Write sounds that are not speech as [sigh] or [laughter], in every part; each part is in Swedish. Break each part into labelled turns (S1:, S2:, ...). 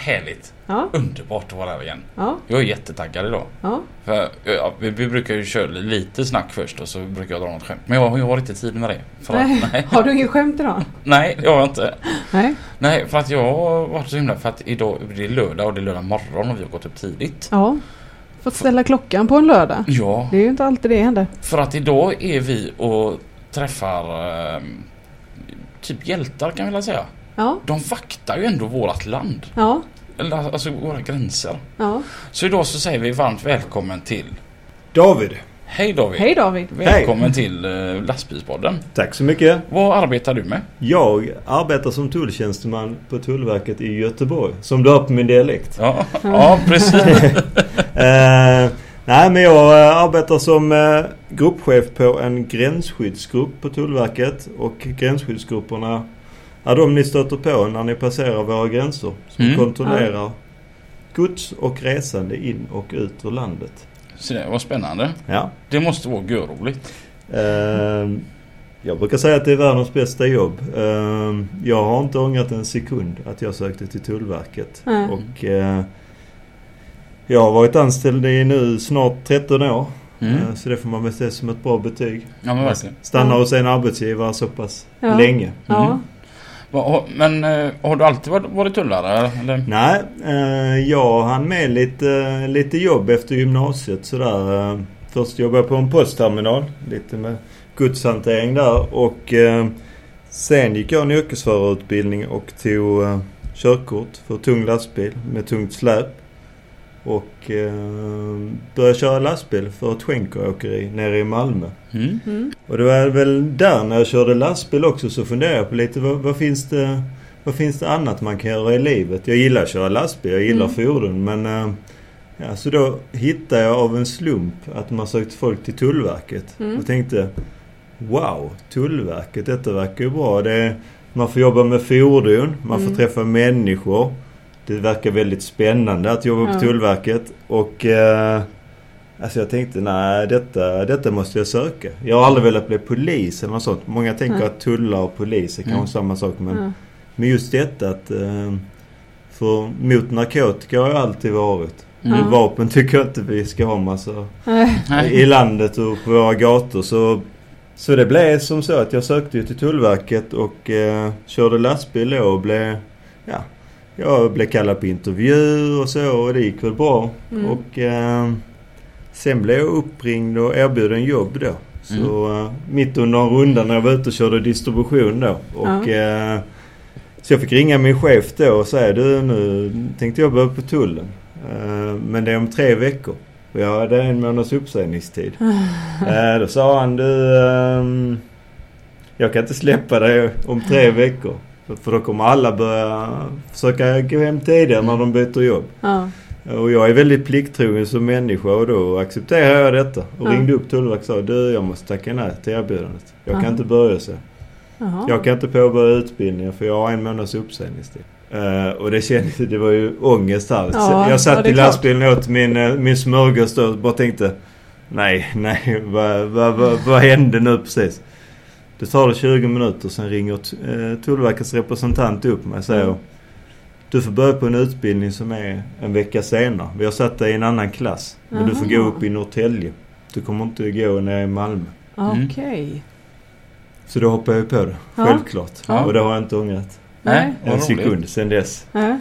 S1: Härligt.
S2: Ja,
S1: Underbart att vara här igen.
S2: ja,
S1: Jag är jättetaggad idag.
S2: ja.
S1: För ja, vi, vi brukar ju köra lite snack först och så brukar jag dra något skämt. Men jag, jag har inte tid med det. För att,
S2: Nej. [laughs]
S1: nej.
S2: Har du inget skämt idag?
S1: nej, jag har inte.
S2: Nej.
S1: Nej, för att jag har varit så himla... För att idag det är lördag och det är lördag morgon och vi har gått upp tidigt.
S2: Ja. Fått ställa klockan på en lördag.
S1: Ja,
S2: Det är ju inte alltid det händer.
S1: för att idag är vi och träffar eh, typ hjältar kan vi väl säga.
S2: Ja,
S1: De vaktar ju ändå vårat land.
S2: ja,
S1: Eller alltså våra gränser.
S2: ja.
S1: Så idag så säger vi varmt välkommen till...
S3: David.
S1: Hej David!
S2: Hej David.
S1: Välkommen till eh, lastbilspodden.
S3: Tack så mycket.
S1: Vad arbetar du med?
S3: Jag arbetar som tulltjänsteman på Tullverket i Göteborg. Som du hör på min dialekt.
S1: Ja, ja precis. [laughs]
S3: Eh, nej men jag eh, arbetar som eh, gruppchef på en gränsskyddsgrupp på Tullverket. Och gränsskyddsgrupperna är de ni stöter på när ni passerar våra gränser. Som
S1: Mm.
S3: kontrollerar gods och resande in och ut ur landet.
S1: Så det var spännande.
S3: Ja.
S1: Det måste vara görroligt.
S3: Eh, jag brukar säga att det är världens bästa jobb. Eh, jag har inte ångrat en sekund att jag sökte till Tullverket.
S2: Nej.
S3: Och eh, jag har varit anställd i nu snart 13 år.
S1: Mm.
S3: Eh, så det får man väl se som ett bra betyg.
S1: Ja men verkligen.
S3: Stanna
S2: Ja.
S3: hos en arbetsgivare så pass
S2: Ja.
S3: länge.
S2: Ja.
S1: Mm. Ha- men eh, har du alltid varit, tullare eller?
S3: Nej, eh, jag hann med lite, eh, lite jobb efter gymnasiet sådär. Först jobbade jag på en postterminal. Lite med godshantering där. Och sen gick jag en yrkesförarutbildning och tog körkort för tung lastbil med tungt släp. Och eh, började köra lastbil för ett skänkeråkeri nere i Malmö.
S1: Mm.
S2: Mm.
S3: Och det var väl där när jag körde lastbil också så funderade jag på lite vad, vad finns det vad finns det annat man kan göra i livet? Jag gillar att köra lastbil, jag gillar
S2: Mm.
S3: fordon men eh, ja, så då hittade jag av en slump att man sökte folk till Tullverket.
S2: Mm.
S3: Och tänkte Wow, Tullverket, detta verkar ju bra. Det, man får jobba med fordon, man får
S2: Mm.
S3: träffa människor. Det verkar väldigt spännande att jobba
S2: Ja.
S3: på Tullverket. Och eh, Alltså jag tänkte nej detta, detta måste jag söka. Jag har aldrig velat bli polis eller något sånt. Många tänker
S2: Nej.
S3: att tullar och polis är
S1: Mm.
S3: kanske samma sak. Men,
S2: Ja.
S3: men just detta att... Eh, för mot narkotika har jag alltid varit.
S1: Mm.
S2: Ja.
S3: Vapen tycker jag inte vi ska ha massa i landet och på våra gator. Så, så det blev som så att jag sökte ju till Tullverket och eh, körde lastbil då och blev... Ja, jag blev kallad på intervju och så och det gick väl bra.
S2: Mm.
S3: Och eh, sen blev jag uppringd och erbjuden jobb då. Så eh, mitt under en runda när jag var ute och körde distribution då. Och, eh, så jag fick ringa min chef då och säga du nu tänkte jag börja på tullen. Eh, men det är om tre veckor. Och jag hade en månads uppsägningstid. [sighs] eh, då sa han du ehm, jag kan inte släppa dig om tre veckor. För- då kommer alla börja försöka gå hem tidigare när de byter jobb.
S2: Ja.
S3: Och jag är väldigt plikttrogen som människa och då accepterade jag detta. Och
S2: Ja.
S3: ringde upp Tullverket och sa du jag måste tacka nej till erbjudandet. Jag kan
S2: Ja.
S3: inte börja så.
S2: Jaha.
S3: Jag kan inte påbörja utbildningen för jag har en månads uppsägningstid. Eh, och det kändes, det var ju ångest här.
S2: Ja,
S3: jag
S2: ja,
S3: satt i lastbilen och åt min, eh, min smörgås och bara tänkte Nej, nej, vad, vad, vad, vad hände nu precis? Det tar det 20 minuter sen ringer eh, Tullverkets representant upp mig och säger
S2: Mm.
S3: Du får börja på en utbildning som är en vecka senare. Vi har satt dig i en annan klass. Men du får gå upp i Norrtälje. Du kommer inte gå ner i Malmö.
S2: Okej.
S3: Så då hoppade jag på det.
S2: Ja.
S3: Självklart.
S1: Ja.
S3: Och det har jag inte ångrat.
S2: Nej.
S3: En sekund sen dess.
S2: Nej.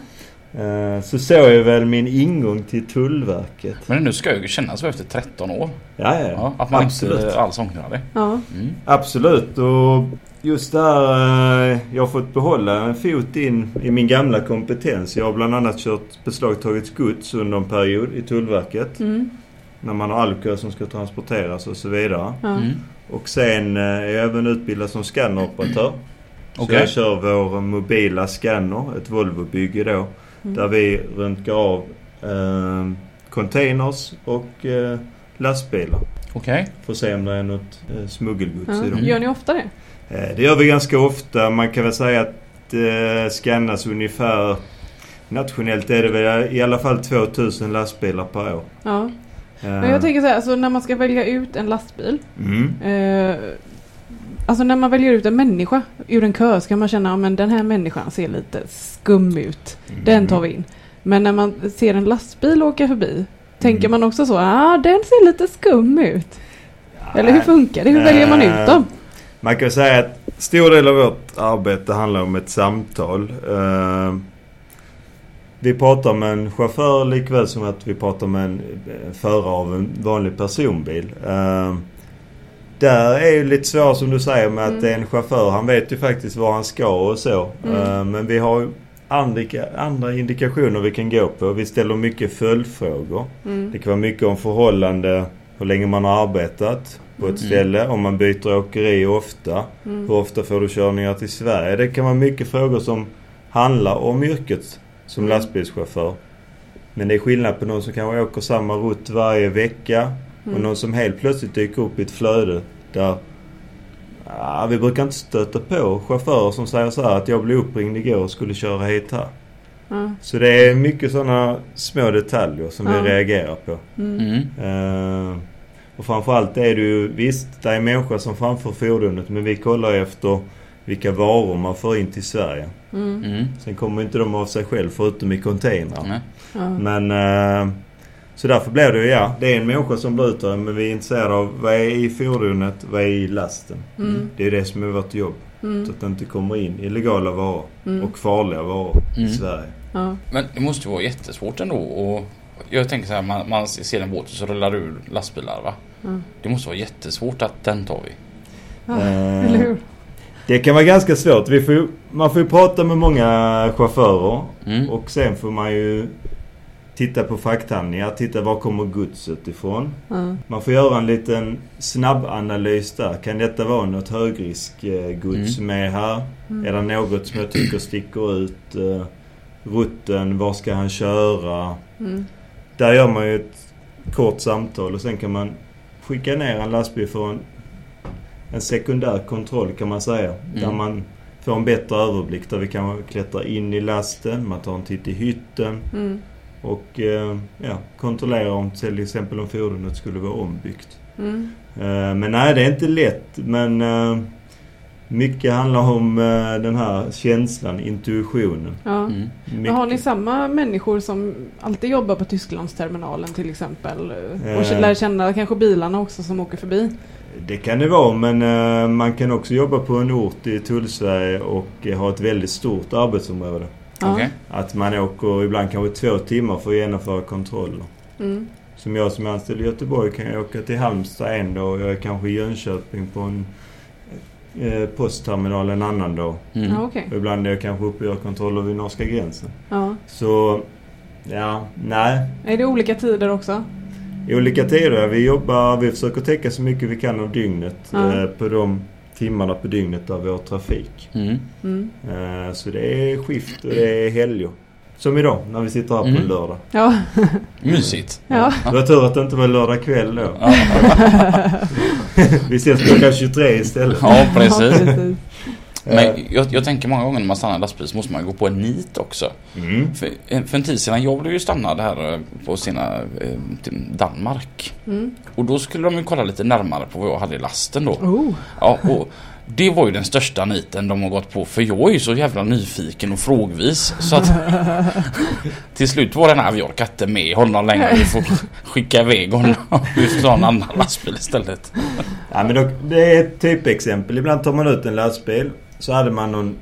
S3: Eh, Så så är väl min ingång till Tullverket.
S1: Men nu ska ju kännas så efter 13 år.
S3: Ja, ja.
S1: Ja, att man
S3: Absolut.
S1: inte alls ångrar det.
S2: Ja.
S1: Mm.
S3: Absolut. Och just där eh, jag har fått behålla en fot in i min gamla kompetens. Jag har bland annat kört beslagtagit gods under en period i Tullverket.
S2: Mm.
S3: När man har alkohol som ska transporteras och så vidare.
S2: Ja.
S1: Mm.
S3: Och sen eh, är jag även utbildad som scanneroperatör. Så
S1: Okej.
S3: jag kör vår mobila scanner, ett Volvo-bygge då.
S2: Mm.
S3: Där vi röntgar av eh, containers och eh, lastbilar.
S1: Okej.
S3: För att se om det är något eh, smuggelgods
S2: Ja.
S3: i dem.
S2: Gör ni ofta det?
S3: Eh, det gör vi ganska ofta. Man kan väl säga att det eh, scannas ungefär Nationellt är det väl i alla fall 2000 lastbilar per år.
S2: Ja.
S3: Eh,
S2: Men jag tänker så här, alltså när man ska välja ut en lastbil.
S3: mm.
S2: Eh, alltså när man väljer ut en människa ur en kö ska man känna att den här människan ser lite skum ut. Den tar vi in. Men när man ser en lastbil åka förbi. Tänker
S3: Mm.
S2: man också så, ah den ser lite skum ut. Eller hur funkar det? Hur väljer man ut dem?
S3: Man kan säga att stor del av vårt arbete handlar om ett samtal. Eh, vi pratar med en chaufför likväl som att vi pratar med en eh, förare av en vanlig personbil. Eh, där är ju lite svårt som du säger med att
S2: Mm.
S3: det är en chaufför. Han vet ju faktiskt var han ska och så.
S2: Mm.
S3: Eh, men vi har ju andra, andra indikationer vi kan gå på. Vi ställer mycket följdfrågor.
S2: Mm.
S3: Det kan vara mycket om förhållande, hur länge man har arbetat på ett
S1: Mm.
S3: ställe, om man byter åkeri ofta.
S2: Mm.
S3: Hur ofta får du körningar till Sverige? Det kan vara mycket frågor som handlar om yrket som
S2: Mm.
S3: lastbilschaufför. Men det är skillnad på någon som kanske åker samma rutt varje vecka och
S2: Mm.
S3: någon som helt plötsligt dyker upp i ett flöde där Ja, vi brukar inte stöta på chaufförer som säger så här att jag blev uppringd igår och skulle köra hit här.
S2: Ja.
S3: Så det är mycket sådana små detaljer som
S2: Ja.
S3: vi reagerar på.
S2: Mm.
S1: Mm.
S3: Eh, och framförallt är det ju, visst det är människor som framför fordonet men vi kollar efter vilka varor man får in till Sverige.
S2: Mm.
S1: Mm.
S3: Sen kommer inte de av sig själv förutom i containrar. Men eh, så därför blir det ju ja, det är en människa som utav men vi är intresserade av vad är i fordonet, vad är i lasten.
S2: Mm.
S3: Det är det som är vårt jobb. Så
S2: Mm.
S3: att det inte kommer in illegala varor
S2: Mm.
S3: och farliga varor
S1: Mm.
S3: i Sverige.
S2: Ja.
S1: Men det måste ju vara jättesvårt ändå och jag tänker så här, man, man ser en båt och så rullar det ur lastbilar va? Det måste vara jättesvårt att den tar vi.
S2: Ja.
S3: Eh, [laughs]
S2: Eller hur?
S3: Det kan vara ganska svårt. Vi får, ju- man får ju prata med många chaufförer.
S1: Mm.
S3: Och sen får man ju titta på frakthandlingar. Titta var kommer godset ifrån.
S2: Ja.
S3: Man får göra en liten snabbanalys där. Kan detta vara något högriskgods med här?
S2: Mm.
S3: Är det något som jag tycker sticker ut? Eh, rutten, var ska han köra?
S2: Mm.
S3: Där gör man ju ett kort samtal och sen kan man skicka ner en lastbil för en, en sekundär kontroll kan man säga. Där
S1: Mm.
S3: man får en bättre överblick. Där vi kan klättra in i lasten, man tar en titt i hytten
S2: Mm.
S3: Och eh, ja, kontrollera om till exempel om fordonet skulle vara ombyggt.
S2: Mm.
S3: Eh, men nej, det är inte lätt. Men eh, mycket handlar om eh, den här känslan, intuitionen.
S2: Ja.
S1: Mm.
S2: Men har ni samma människor som alltid jobbar på Tysklandsterminalen till exempel? Och
S3: Eh.
S2: lär känna kanske bilarna också som åker förbi?
S3: Det kan det vara men eh, man kan också jobba på en ort i Tullsverige och eh, ha ett väldigt stort arbetsområde.
S1: Okej.
S3: Att man åker ibland kanske två timmar för att genomföra kontroller.
S2: Mm.
S3: Som jag som är anställd i Göteborg kan jag åka till Halmstad en dag och jag är kanske i Jönköping på en eh, postterminal en annan dag.
S1: Mm.
S2: Ja.
S3: Och ibland är jag kanske uppe och gör kontroller vid norska gränsen.
S2: Ja.
S3: Så, ja, nej.
S2: Är det olika tider också?
S3: I olika tider. Vi jobbar, vi försöker täcka så mycket vi kan av dygnet.
S2: Ja.
S3: Eh, på de timmarna på dygnet vi har trafik.
S1: Mm.
S2: Mm.
S3: Eh, så det är skift och det är helger. Som idag när vi sitter här på
S1: Mm.
S3: en lördag.
S2: Ja. [laughs]
S1: Mysigt.
S2: ja.
S3: Det var tur att det inte var lördag kväll då.
S1: Ja, [laughs]
S3: Vi ses klockan 23 istället.
S1: ja precis.
S2: Ja, precis.
S1: Men jag, jag tänker många gånger när man stannar lastbil så måste man gå på en nit också.
S3: Mm.
S1: För, för en tid sedan, jag blev ju stannad här eh, på sina eh, till Danmark.
S2: Mm.
S1: Och då skulle de ju kolla lite närmare på vad jag hade i lasten då.
S2: Oh.
S1: Ja, och det var ju den största niten de har gått på för jag är ju så jävla nyfiken och frågvis så att [laughs] till slut var den här vi orkar inte med honom längre vi får skicka iväg honom [laughs] vi får ta en annan lastbil istället.
S3: Ja, men då, det är ett typexempel. Ibland tar man ut en lastbil. Så hade man någon,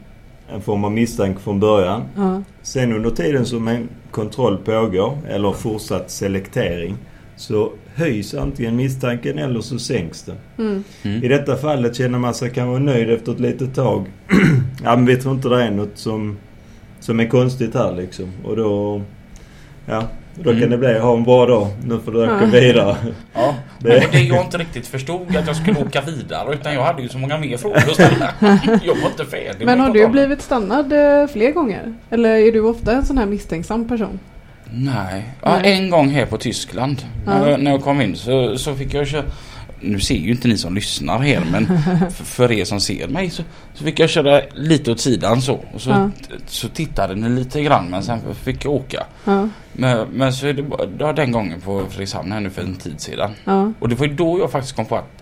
S3: en form av misstanke från början.
S2: Ja.
S3: Sen under tiden som en kontroll pågår eller fortsatt selektering så höjs antingen misstanken eller så sänks den.
S2: Mm.
S3: I
S1: Mm.
S3: detta fallet känner man sig kanske nöjd efter ett litet tag. [clears throat] ja men vi tror inte det är något som, som är konstigt här liksom. Och då... Ja. Då
S1: Mm.
S3: kan det bli ha en bra dag. Nu får du åka vidare.
S1: Ja,
S3: Det-
S1: det... det jag inte riktigt förstod att jag skulle åka vidare utan jag hade ju så många mer frågor att ställa. [laughs] Jag var inte färdig
S2: Men har du blivit stannad eh, fler gånger? Eller är du ofta en sån här misstänksam person?
S1: Nej. Ja,
S2: Nej.
S1: en gång här på Tyskland.
S2: Ja.
S1: När, jag, när jag kom in så, så fick jag köra... Nu ser ju inte ni som lyssnar här men [laughs] för, er som ser mig så, så fick jag köra lite åt sidan så. Och så,
S2: Ja.
S1: så tittade ni lite grann men sen fick jag åka.
S2: Ja,
S1: Men, men så är det, bara- det var den gången på Fredrikshamn här nu för en tid sedan.
S2: ja,
S1: Och det var ju då jag faktiskt kom på att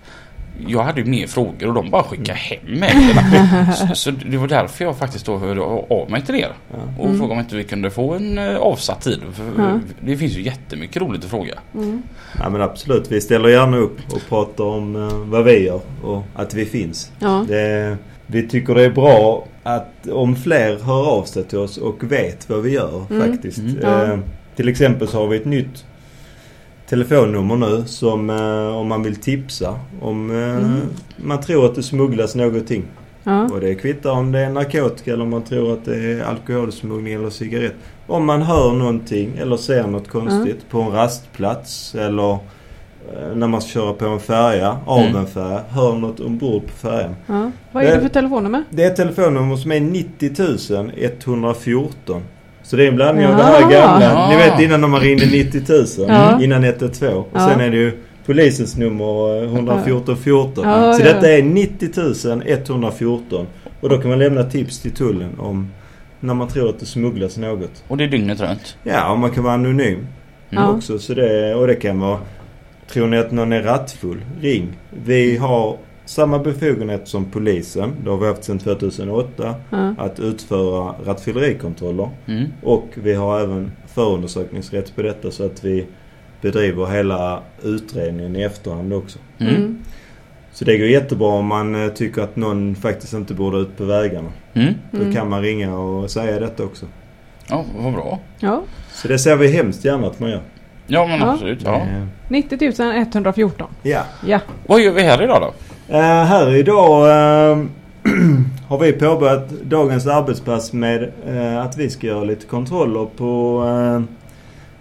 S1: jag hade ju mer frågor och de bara skickade hem mejlen. [laughs] så, så det var därför jag faktiskt då hörde av mig till er. Och
S2: Mm.
S1: frågade om inte vi kunde få en eh, avsatt tid. För
S2: Ja.
S1: Det finns ju jättemycket roligt att fråga.
S2: mm,
S3: Ja men absolut. Vi ställer gärna upp och pratar om eh, vad vi gör och att vi finns.
S2: ja,
S3: Det, vi tycker det är bra att om fler hör av sig till oss och vet vad vi gör
S2: Mm.
S3: faktiskt.
S1: Mm.
S2: Ja.
S3: Eh, till exempel så har vi ett nytt telefonnummer nu som eh, om man vill tipsa om eh,
S2: Mm.
S3: man tror att det smugglas någonting.
S2: ja,
S3: Och det kvittar om det är narkotika eller om man tror att det är alkoholsmuggling eller cigarett. Om man hör någonting eller ser något konstigt på en rastplats eller eh, när man ska köra på en färja, av
S1: Mm.
S3: en färja, hör något ombord på färjan.
S2: ja. Vad är det
S3: Det-
S2: för telefonnummer?
S3: Det är ett telefonnummer som är 90 114. Så det är en blandning av det här gamla.
S1: Ja.
S3: Ni vet innan när man ringde 90 000.
S2: Ja.
S3: Innan 112. Och
S2: Ja.
S3: sen är det ju polisens nummer eh, 114 14.
S2: Ja,
S3: så
S2: ja.
S3: detta är 90 114. Och då kan man lämna tips till tullen om när man tror att det smugglas något.
S1: Och det är dygnet runt.
S3: Ja, och man kan vara anonym
S1: Mm.
S3: Också. Så det, och det kan vara... Tror ni att någon är rattfull? Ring. Vi har samma befogenhet som polisen. Det har vi haft sedan 2008.
S2: Ja,
S3: Att utföra rattfyllerikontroller.
S1: Mm.
S3: Och vi har även förundersökningsrätt på detta så att vi bedriver hela utredningen i efterhand också.
S1: Mm.
S2: mm,
S3: Så det går jättebra om man eh, tycker att någon faktiskt inte borde ut på vägarna.
S1: Mm.
S3: Då
S2: mm.
S3: kan man ringa och säga detta också.
S1: Ja, vad bra.
S2: ja.
S3: Så det ser vi hemskt gärna att man gör.
S1: Ja men
S2: Ja.
S1: absolut. Ja.
S3: Eh,
S2: 90 114.
S3: ja.
S2: Ja.
S1: Vad gör vi här idag då?
S3: Eh, här idag eh, [clears throat] har vi påbörjat dagens arbetspass med eh, att vi ska göra lite kontroller på eh,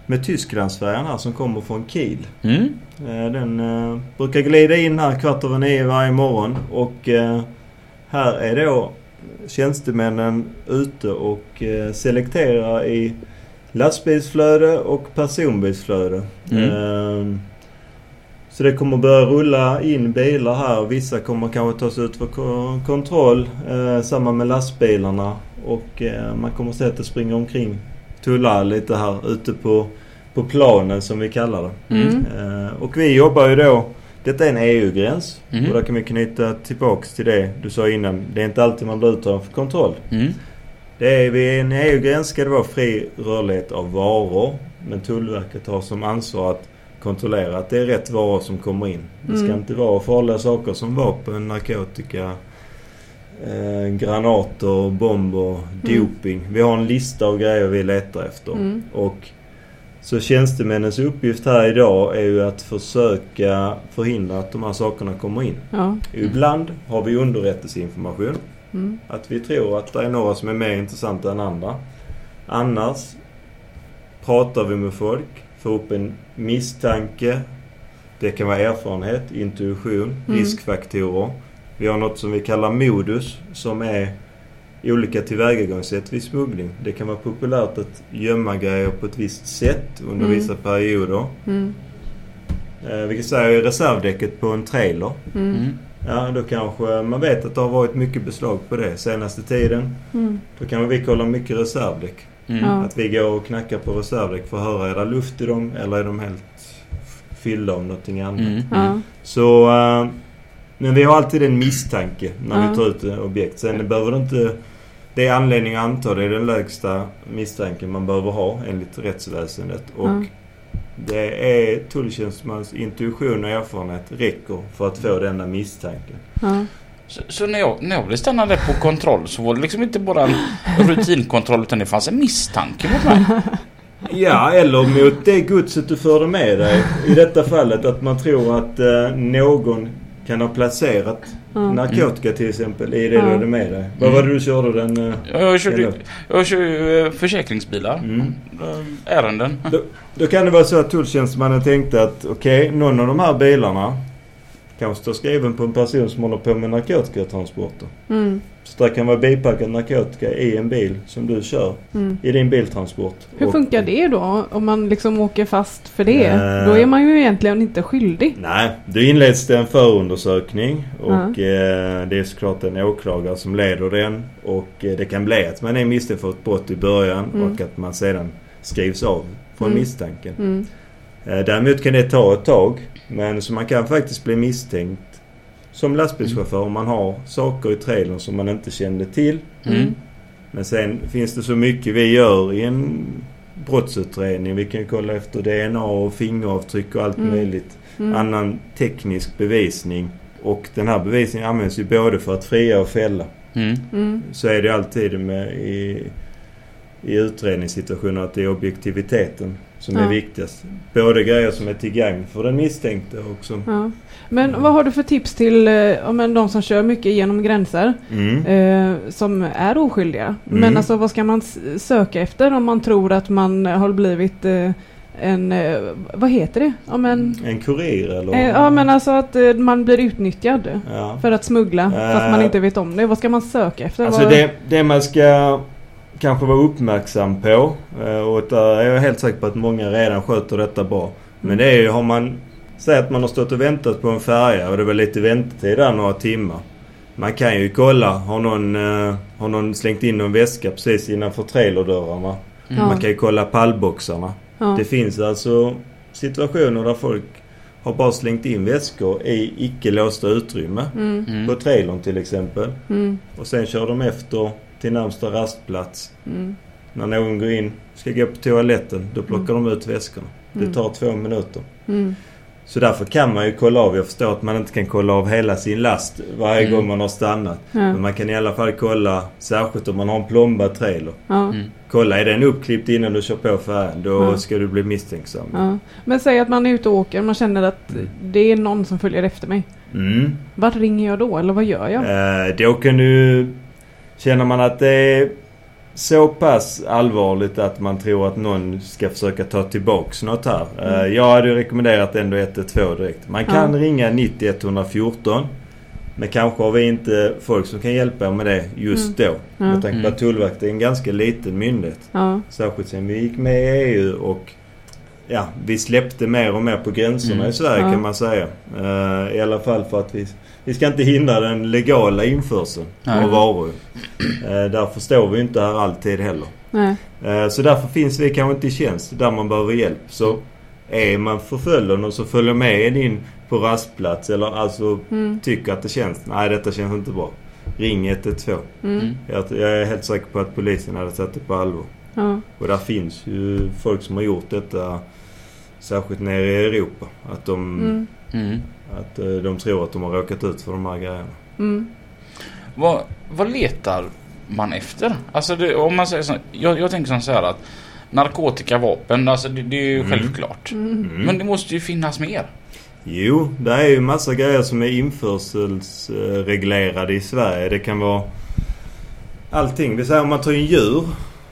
S3: med Tysklandsfärjan här som kommer från Kiel.
S1: Mm.
S3: Eh, den brukar glida in här kvart över nio varje morgon och här är då tjänstemännen ute och selekterar i lastbilsflöde och personbilsflöde.
S1: Mm.
S3: Så det kommer börja rulla in bilar här. Vissa kommer kanske tas ut för ko- kontroll. Eh, samma med lastbilarna. Och eh, man kommer se att det springer omkring tullar lite här ute på, på planen som vi kallar det.
S2: Mm.
S3: Eh, och vi jobbar ju då... Detta är en EU-gräns.
S1: Mm.
S3: Och där kan vi knyta tillbaks till det du sa innan. Det är inte alltid man blir uttagen för kontroll.
S1: Mm.
S3: Det är vid en EU-gräns ska det vara fri rörlighet av varor. Men Tullverket har som ansvar att kontrollera att det är rätt varor som kommer in. Det ska
S2: Mm.
S3: inte vara farliga saker som vapen, narkotika, eh, granater, bomber,
S2: Mm.
S3: doping. Vi har en lista av grejer vi letar efter.
S2: Mm.
S3: Och så tjänstemännens uppgift här idag är ju att försöka förhindra att de här sakerna kommer in.
S2: Ja.
S3: Ibland har vi underrättelseinformation.
S2: Mm.
S3: Att vi tror att det är några som är mer intressanta än andra. Annars pratar vi med folk, får upp en misstanke. Det kan vara erfarenhet, intuition,
S2: Mm.
S3: riskfaktorer. Vi har något som vi kallar modus som är olika tillvägagångssätt vid smuggling. Det kan vara populärt att gömma grejer på ett visst sätt under
S2: Mm.
S3: vissa perioder.
S2: Mm.
S3: Eh, vi kan säga reservdäcket på en trailer.
S2: Mm.
S1: Mm.
S3: Ja, då kanske man vet att det har varit mycket beslag på det senaste tiden.
S2: Mm.
S3: Då kan vi kolla mycket reservdäck.
S1: Mm.
S3: Att vi går och knackar på reservdäck för att höra är det luft i dem eller är de helt fyllda av någonting annat.
S1: Mm.
S2: Ja.
S3: Så... eh, men vi har alltid en misstanke när vi tar ut ett objekt. Sen behöver det inte... Det är anledning att anta det är den lägsta misstanken man behöver ha enligt rättsväsendet. Och det är tulltjänstemans intuition och erfarenhet räcker för att få denna misstanken.
S1: Så, så när, jag, när jag blev stannad där på kontroll så var det liksom inte bara en rutinkontroll utan det fanns en misstanke mot mig.
S3: Ja, eller mot det godset du förde med dig. I detta fallet att man tror att eh, någon kan ha placerat
S2: Ja.
S3: narkotika till exempel i det
S2: Ja.
S3: du hade med dig. Vad
S1: Mm.
S3: var det du körde den? eh,
S1: Jag, jag kör ju
S3: Eller-
S1: jag kör ju, eh, försäkringsbilar.
S3: Mm.
S1: Eh, Ärenden.
S3: Då kan det vara så att tulltjänstemannen tänkte att okej, någon av de här bilarna kanske står skriven på en person som håller på med narkotikatransporter.
S2: Mm.
S3: Så där kan vara bipackad narkotika i en bil som du kör
S2: Mm.
S3: i din biltransport.
S2: Hur
S3: Och-
S2: funkar det då? Om man liksom åker fast för det?
S3: Eh.
S2: Då är man ju egentligen inte skyldig.
S3: Nej, då inleds det en förundersökning och eh, det är såklart en åklagare som leder den. Och eh, det kan bli att man är misstänkt för ett brott i början
S2: Mm.
S3: och att man sedan skrivs av från
S2: Mm.
S3: misstanken. Eh, däremot kan det ta ett tag. Men så man kan faktiskt bli misstänkt som lastbilschaufför om man har saker i trailern som man inte kände till.
S1: Mm.
S3: Men sen finns det så mycket vi gör i en brottsutredning. Vi kan kolla efter DNA och fingeravtryck och allt
S2: Mm.
S3: möjligt.
S2: Mm.
S3: Annan teknisk bevisning. Och den här bevisningen används ju både för att fria och fälla.
S1: Mm.
S2: Mm.
S3: Så är det alltid med i, i utredningssituationer att det är objektiviteten som är
S2: Ja.
S3: viktigast. Både grejer som är till gagn för den misstänkte och som...
S2: Ja. Men vad har du för tips till eh, men de som kör mycket genom gränser?
S3: Mm.
S2: Eh, som är oskyldiga. Men
S3: Mm.
S2: alltså vad ska man söka efter om man tror att man har blivit eh, en... Eh, vad heter det? Ja men,
S3: En kurir eller?
S2: eh, ja, men alltså att eh, man blir utnyttjad.
S3: Ja.
S2: För att smuggla fast man
S3: Eh.
S2: inte vet om det. Vad ska man söka efter?
S3: Alltså
S2: Vad-
S3: det, det man ska kanske vara uppmärksam på eh, och där är jag helt säker på att många redan sköter detta bra. Men det är ju, har man... Säg att man har stått och väntat på en färja och det var lite väntetid där några timmar. Man kan ju kolla, har någon, eh, har någon slängt in någon väska precis innanför trailerdörrarna?
S1: Mm.
S3: Man kan ju kolla pallboxarna.
S2: ja.
S3: Det finns alltså situationer där folk har bara slängt in väskor i icke låsta utrymme.
S2: Mm,
S1: Mm.
S3: På trailern till exempel.
S2: mm,
S3: Och sen kör de efter till närmsta rastplats.
S2: mm,
S3: När någon går in, ska gå på toaletten, då plockar de ut väskorna. Det
S2: Mm.
S3: tar två minuter.
S2: mm,
S3: Så därför kan man ju kolla av. Jag förstår att man inte kan kolla av hela sin last varje
S1: Mm.
S3: gång man har stannat.
S2: ja,
S3: Men man kan i alla fall kolla, särskilt om man har en plombad trailer.
S2: ja,
S1: Mm.
S3: Kolla, är den uppklippt innan du kör på färjan? Då
S2: Ja.
S3: ska du bli misstänksam.
S2: ja. Men säg att man är ute och åker. Man känner att
S3: Mm.
S2: det är någon som följer efter mig.
S3: Mm.
S2: Vart ringer jag då? Eller vad gör jag?
S3: Eh, då kan du... Känner man att det är så pass allvarligt att man tror att någon ska försöka ta tillbaks något här. Eh,
S2: Mm.
S3: jag hade ju rekommenderat ändå 112 direkt. Man kan
S2: Ja.
S3: ringa 90 114. Men kanske har vi inte folk som kan hjälpa med det just då.
S2: Ja.
S3: Med tanke på
S1: Mm.
S3: att Tullverket är en ganska liten myndighet.
S2: Ja,
S3: Särskilt sen vi gick med i EU och ja, vi släppte mer och mer på gränserna
S1: Mm.
S3: i Sverige
S2: Ja.
S3: kan man säga. Eh, I alla fall för att vi, vi ska inte hindra den legala införseln
S1: Nej.
S3: av varor. Uh, därför står vi inte här alltid heller.
S2: nej.
S3: Eh, så därför finns vi kanske inte i tjänst där man behöver hjälp. Så är man förföljd och så följer med en in på rastplats eller alltså
S2: Mm,
S3: tycker att det känns, nej detta känns inte bra. Ring 112.
S2: mm,
S1: Mm.
S3: Jag, jag är helt säker på att polisen hade tagit det på allvar.
S2: ja,
S3: Och där finns ju folk som har gjort detta särskilt nere i Europa. Att de,
S2: mm,
S1: Mm.
S3: Att eh, de tror att de har råkat ut för de här grejerna.
S2: mm,
S1: Vad, vad letar man efter? Alltså det, om man säger så, jag, jag tänker så här att narkotika, vapen, alltså det, det är ju
S3: Mm.
S1: självklart.
S2: mm,
S1: Men det måste ju finnas mer.
S3: Jo, det är ju massa grejer som är införselsreglerade i Sverige. Det kan vara allting. Vi säger om man tar in djur.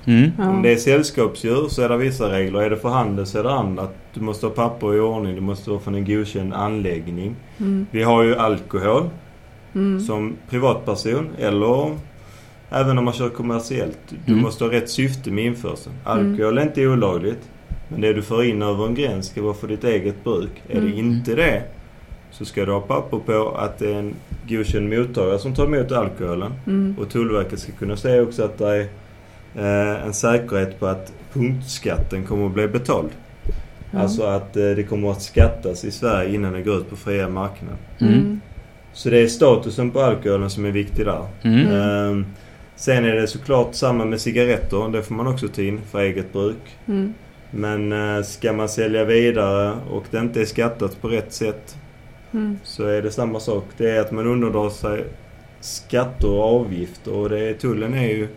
S1: Mm.
S2: ja.
S3: Om det är sällskapsdjur så är det vissa regler. Är det för handel så är det andra. Du måste ha papper i ordning. Du måste vara från en godkänd anläggning.
S2: Mm,
S3: Vi har ju alkohol.
S2: mm,
S3: som privatperson eller även om man kör kommersiellt. Du
S1: Mm.
S3: måste ha rätt syfte med införseln.
S2: Mm.
S3: Alkohol är inte olagligt. Men det du får in över en gräns ska vara för ditt eget bruk. Är
S2: Mm.
S3: det inte det så ska du ha papper på att det är en godkänd mottagare som tar emot alkoholen.
S2: mm,
S3: Och Tullverket ska kunna säga också att det är en säkerhet på att punktskatten kommer att bli betald.
S2: ja.
S3: Alltså att eh, det kommer att skattas i Sverige innan det går ut på fria marknaden.
S2: mm,
S3: Så det är statusen på alkoholen som är viktig där.
S1: Mm.
S3: Ehm, sen är det såklart samma med cigaretter. Det får man också ta in för eget bruk.
S2: mm,
S3: Men eh, ska man sälja vidare och det inte är skattat på rätt sätt
S2: mm,
S3: så är det samma sak. Det är att man undandrar sig skatter och avgifter. Och det är, tullen är ju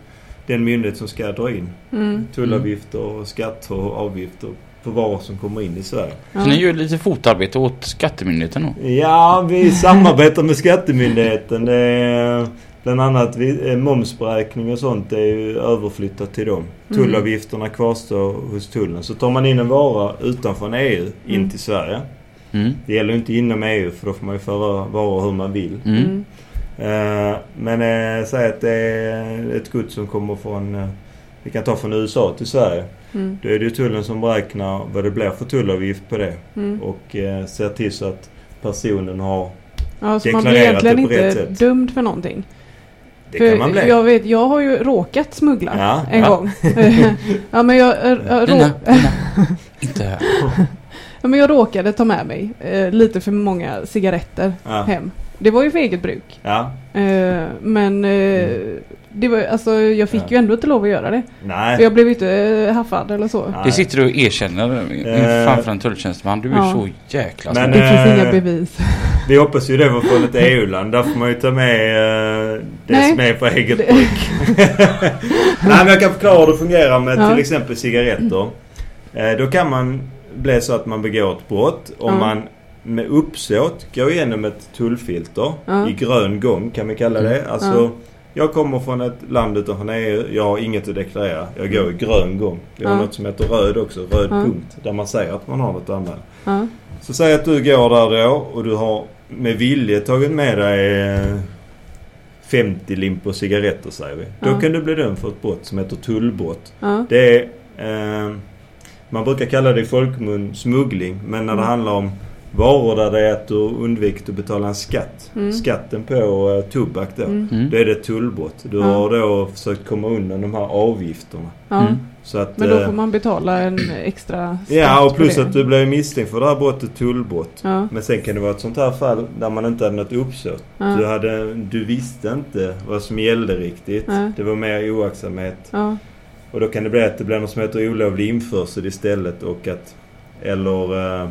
S3: den myndighet som ska dra in
S2: mm,
S3: tullavgifter och skatter och avgifter på varor som kommer in i Sverige.
S1: Så ni gör lite fotarbete åt Skattemyndigheten då?
S3: Ja, vi samarbetar med Skattemyndigheten. Det är, bland annat eh, momsberäkning och sånt är ju överflyttat till dem.
S2: Mm.
S3: Tullavgifterna kvarstår hos tullen. Så tar man in en vara utanför EU in
S2: Mm.
S3: till Sverige.
S1: Mm.
S3: Det gäller inte inom EU för då får man ju föra varor hur man vill.
S1: Mm.
S3: Eh, men eh, säg att det är ett gods som kommer från, eh, vi kan ta från USA till Sverige.
S2: Mm.
S3: Då är det ju tullen som beräknar vad det blir för tullavgift på det.
S2: Mm.
S3: Och ser till så att personen har,
S2: Ja, så man blir
S3: deklarerat det
S2: egentligen
S3: på rätt
S2: inte
S3: sätt.
S2: dömd för någonting.
S3: det
S2: för
S3: kan man bli.
S2: Jag, vet, jag har ju råkat smuggla
S3: Ja,
S2: en
S3: ja.
S2: gång. [laughs] ja, men jag, rå,
S1: dina. [laughs] Inte här.
S2: ja, men jag råkade ta med mig eh, lite för många cigaretter
S3: Ja.
S2: hem. Det var ju för eget bruk.
S3: Ja.
S2: Eh, men eh, det var, alltså, jag fick
S3: Ja.
S2: ju ändå inte lov att göra det. För
S3: Nej.
S2: jag blev inte eh, haffad eller så.
S3: Nej.
S1: Det sitter du och erkänner
S3: Eh.
S1: framför en tulltjänsteman. Du är
S2: Ja.
S1: så jäkla
S3: Men.
S2: Det finns
S3: eh,
S2: inga bevis.
S3: Vi hoppas ju det var från ett EU-land. Där får man ju ta med eh, det
S2: Nej.
S3: som är på eget
S2: Det-
S3: bruk. [laughs] Nej men jag kan förklara hur det fungerar med
S2: Ja.
S3: till exempel cigaretter. Eh, då kan man bli så att man begår ett brott om man med uppsåt går igenom ett tullfilter
S2: Ja.
S3: i grön gång kan vi kalla det. Alltså
S2: Ja.
S3: jag kommer från ett land utanför EU. Jag har inget att deklarera. Jag går i grön gång. Vi har
S2: Ja.
S3: något som heter röd också. Röd
S2: Ja.
S3: punkt. Där man säger att man har något att anmäla.
S2: Ja.
S3: Så säg att du går där då och du har med vilje tagit med dig eh, 50 limpor cigaretter säger vi. Då
S2: Ja.
S3: kan du bli dömd för ett brott som heter tullbrott. Det är, eh, man brukar kalla det i folkmun smuggling. Men när det
S2: Mm.
S3: handlar om varor där det är att du undvikit att betala en skatt.
S2: Mm.
S3: Skatten på eh, tobak då.
S2: Mm.
S1: Mm.
S3: Då är det tullbrott. Du
S2: Ja.
S3: har då försökt komma undan de här avgifterna.
S2: Ja.
S1: Mm.
S3: Så att,
S2: Men då
S3: eh,
S2: får man betala en extra skatt
S3: Ja och plus att du blir misstänkt för det här brottet tullbrott.
S2: Ja.
S3: Men sen kan det vara ett sånt här fall där man inte hade något uppsåt.
S2: Ja.
S3: Du, hade, du visste inte vad som gällde riktigt.
S2: Ja.
S3: Det var mer oaktsamhet.
S2: Ja.
S3: Och då kan det bli att det blir något som heter olovlig införsel istället och att... Eller eh,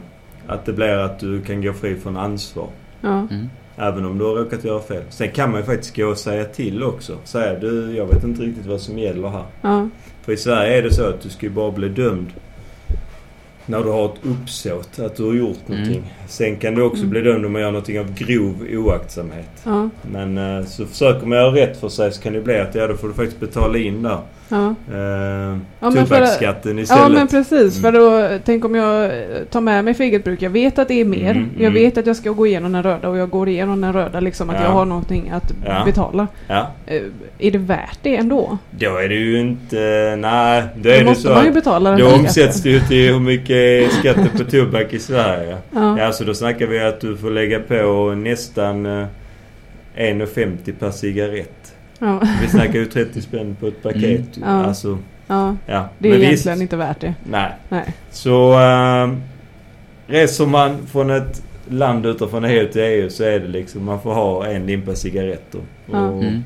S3: att det blir att du kan gå fri från ansvar.
S2: Ja.
S1: Mm.
S3: Även om du har råkat göra fel. Sen kan man ju faktiskt gå och säga till också. Säga du, jag vet inte riktigt vad som gäller här.
S2: Ja.
S3: För i Sverige är det så att du ska ju bara bli dömd när du har ett uppsåt att du har gjort
S1: Mm.
S3: någonting. Sen kan du också
S2: Mm.
S3: bli dömd om man gör någonting av grov oaktsamhet.
S2: Ja.
S3: Men eh, så försöker man göra rätt för sig så kan det bli att ja, då får du faktiskt betala in där.
S2: Ja.
S3: Eh,
S2: Ja,
S3: tobaksskatten istället.
S2: ja men precis.
S3: Mm.
S2: För då, tänk om jag eh, tar med mig för eget bruk. Jag vet att det är mer.
S3: Mm,
S2: Jag
S3: mm.
S2: vet att jag ska gå igenom den röda och jag går igenom den röda liksom. Att
S3: Ja.
S2: jag har någonting att
S3: Ja.
S2: betala.
S3: Ja,
S2: Eh, Är det värt det ändå?
S3: då är det ju inte... Nej, då
S2: Då
S3: är det
S2: måste
S3: så
S2: man ju betala den
S3: då omsätts det ju till hur mycket är skatten på tobak i Sverige.
S2: Ja.
S3: Ja, så då snackar vi att du får lägga på nästan eh, 1,50 per cigarett.
S2: Ja.
S3: Vi snackar ju 30 spänn på ett paket.
S1: Mm.
S2: Ja.
S3: Alltså,
S2: ja.
S3: ja.
S2: Det är
S3: Men
S2: egentligen
S3: visst,
S2: inte värt det.
S3: Nej.
S2: Nej.
S3: Så äh, reser man från ett land utanför EU till EU så är det liksom man får ha en limpa cigaretter.
S2: Ja.
S3: Och
S1: Mm.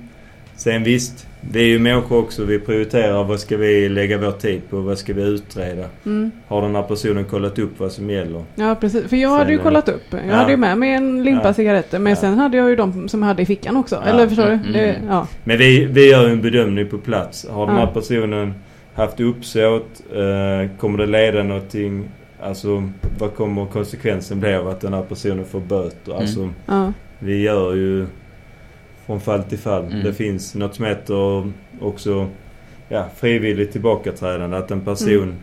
S3: Sen visst, vi är ju människor också. Vi prioriterar vad ska vi lägga vår tid på? Vad ska vi utreda?
S2: Mm.
S3: Har den här personen kollat upp vad som gäller?
S2: Ja precis. För jag hade ju
S3: Sen,
S2: kollat upp. Jag
S3: ja.
S2: hade ju med mig en limpa
S3: Ja.
S2: cigaretter. Men
S3: Ja.
S2: sen hade jag ju de som jag hade i fickan också.
S3: Ja.
S2: Eller förstår du?
S1: Mm.
S2: Det, ja.
S3: Men vi, vi gör ju en bedömning på plats. Har den
S2: Ja.
S3: här personen haft uppsåt? Eh, kommer det leda någonting? Alltså vad kommer konsekvensen bli av att den här personen får böter?
S1: Mm.
S3: Alltså
S2: Ja.
S3: vi gör ju från fall till fall.
S1: Mm.
S3: Det finns något som heter också ja, frivilligt tillbakaträdande. Att en person
S2: Mm.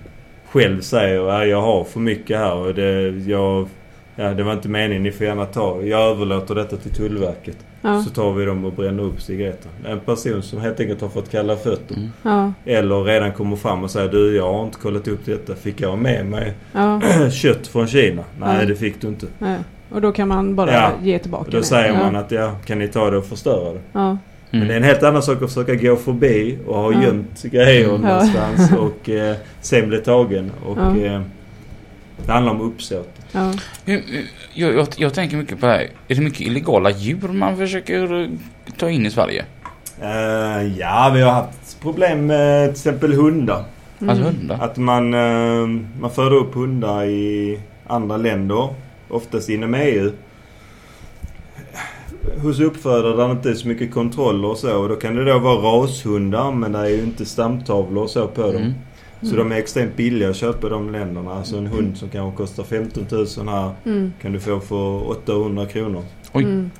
S3: själv säger att jag har för mycket här och det, jag, ja, det var inte meningen. Ni får gärna ta. Jag överlåter detta till Tullverket.
S2: Ja.
S3: Så tar vi dem och bränner upp cigaretter. En person som helt enkelt har fått kalla fötter.
S1: Mm.
S2: Ja.
S3: Eller redan kommer fram och säger du jag har inte kollat upp detta. Fick jag med mig [clears throat] kött från Kina? Nej det fick du inte.
S2: Och då kan man bara
S3: Ja.
S2: ge tillbaka
S3: Och då
S2: det.
S3: säger
S2: ja.
S3: man att ja, kan ni ta det och förstöra det?
S2: Ja.
S3: Men det är
S1: Mm.
S3: en helt annan sak att försöka gå förbi och ha
S2: Ja.
S3: gömt grejer
S1: Mm.
S2: Ja.
S3: någonstans [laughs] och eh, sen bli tagen. Och
S2: Ja.
S3: eh, det handlar om uppsåt.
S2: Ja.
S1: Hur- hur- Jag, jag, jag tänker mycket på det här. Är det mycket illegala djur man försöker eh, ta in i Sverige?
S3: Eh, ja, vi har haft problem med till exempel hundar.
S2: Mm.
S1: Alltså hundar?
S3: Att man, eh, man föder upp hundar i andra länder. Oftast inom EU. Hos uppfödare där det inte är så mycket kontroller och så. Och då kan det då vara rashundar men det är ju inte stamtavlor och så på dem.
S1: Mm.
S3: Så
S2: Mm.
S3: de är extremt billiga att köpa i de länderna. Alltså en hund som kanske kostar 15 000 här
S2: Mm.
S3: kan du få för 800 kronor.
S1: Oj.
S2: Mm.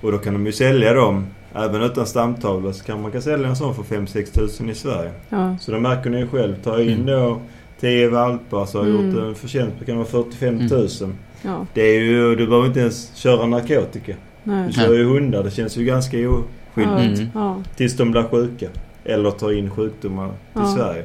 S3: Och då kan de ju sälja dem. Även utan stamtavla så kan man kan sälja en sån för 5-6 tusen i Sverige.
S2: Ja.
S3: Så då märker ni ju själv. Ta in
S1: Mm.
S3: då 10 valpar så har
S2: Mm.
S3: gjort en förtjänst på kan vara 45 000.
S2: Ja.
S3: Det är ju, du behöver inte ens köra narkotika.
S2: Nej.
S3: Du kör ju hundar. Det känns ju ganska oskyldigt.
S1: Mm.
S2: Ja.
S3: Tills de blir sjuka. Eller tar in sjukdomar till
S2: Ja.
S3: Sverige.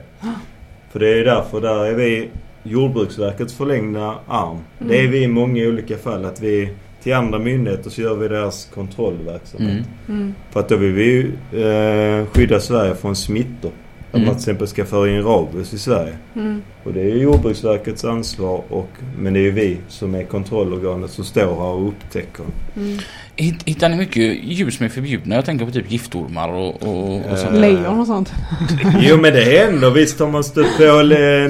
S3: För det är därför där är vi Jordbruksverkets förlängda arm.
S2: Mm.
S3: Det är vi i många olika fall. Att vi till andra myndigheter så gör vi deras kontrollverksamhet.
S1: Mm.
S2: Mm.
S3: För att då vill vi ju eh, skydda Sverige från smittor. Att
S1: Mm.
S3: man till exempel ska föra in rabies i Sverige.
S2: Mm.
S3: Och det är ju Jordbruksverkets ansvar och, men det är ju vi som är kontrollorganet som står här och upptäcker.
S2: Mm.
S1: Hitt- Hittar ni mycket djur som är förbjudna? Jag tänker på typ giftormar och, och, och sånt.
S3: Eh.
S2: Lejon och sånt. [laughs]
S3: Jo men det händer. Visst har man stött på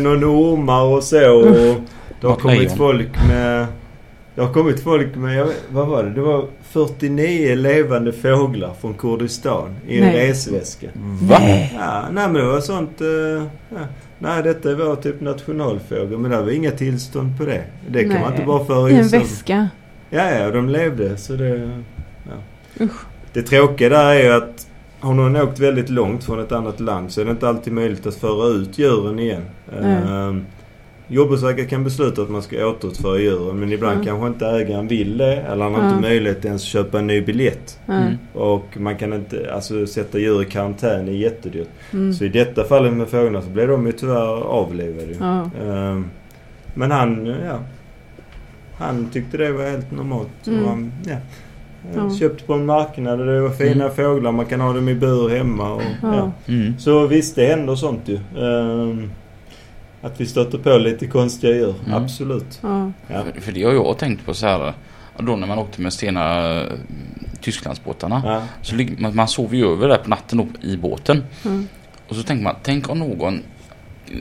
S3: någon ormar och så. Och det har kommit
S1: lejon.
S3: folk med... Det har kommit folk med, jag vet, vad var det? Det var 49 levande fåglar från Kurdistan i en
S2: Nej.
S3: resväska.
S1: Va?
S3: Ja, nej men det var sånt... eh, ja. Nej detta var typ nationalfågel men det var inga tillstånd på det. Det kan man
S2: Nej.
S3: inte bara föra
S2: I
S3: in
S2: en
S3: så.
S2: väska.
S3: Ja, ja, de levde så det... Ja.
S2: Usch.
S3: Det tråkiga där är ju att har någon åkt väldigt långt från ett annat land så är det inte alltid möjligt att föra ut djuren igen.
S2: Nej.
S3: Jordbruksverket kan besluta att man ska återutföra djuren men ibland
S2: Mm.
S3: kanske inte ägaren vill det eller han har
S2: Mm.
S3: inte möjlighet att ens köpa en ny biljett.
S1: Mm.
S3: Och man kan inte, alltså sätta djur i karantän är jättedyrt.
S2: Mm.
S3: Så i detta fallet med fåglarna så blev de ju tyvärr avlivade. Ehm, men han, ja. Han tyckte det var helt normalt.
S2: Mm.
S3: Och han, ja.
S2: Ja.
S3: Köpt på en marknad och det var fina
S1: Mm.
S3: fåglar. Man kan ha dem i bur hemma. Och, ja.
S2: Ja.
S1: Mm.
S3: Så visst, det händer sånt ju. Ehm, att vi stöter på lite konstiga djur.
S1: Mm.
S3: Absolut.
S2: Ja.
S3: Ja.
S1: För, för det har jag tänkt på så här. Då när man åkte med Stena eh, Tysklandsbåtarna.
S3: Ja.
S1: Så ligger, man, man sover ju över där på natten upp i båten.
S2: Mm.
S1: Och så tänker man, tänk om någon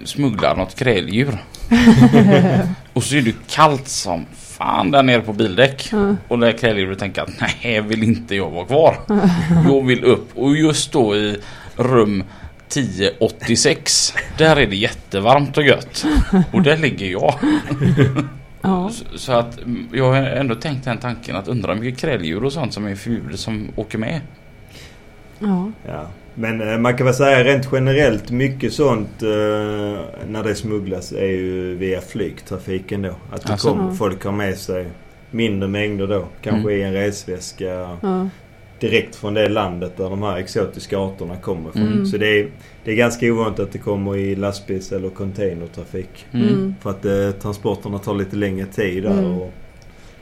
S1: smugglar något kräldjur. [laughs] och så är det kallt som fan där nere på bildäck.
S2: Ja.
S1: Och det kräldjuret tänker att nej, vill inte jag vara kvar. [laughs] jag vill upp. Och just då i rum 1086. Där är det jättevarmt och gött. Och där ligger jag. [laughs]
S2: Ja.
S1: Så, att mm, jag har ändå tänkt den tanken att undra hur mycket kräldjur och sånt som är förbjudet som åker med.
S2: Ja.
S3: Ja. Men eh, man kan väl säga rent generellt mycket sånt eh, när det smugglas är ju via flygtrafiken då. Att det
S1: Alltså?
S3: kommer,
S2: Ja.
S3: folk har med sig mindre mängder då. Kanske i en resväska
S2: Ja.
S3: Direkt från det landet där de här exotiska arterna kommer ifrån.
S2: Mm.
S3: Så det är, det är ganska ovanligt att det kommer i lastbils eller containertrafik.
S1: Mm.
S2: Mm.
S3: För att eh, transporterna tar lite längre tid där.
S2: Mm.
S3: Och,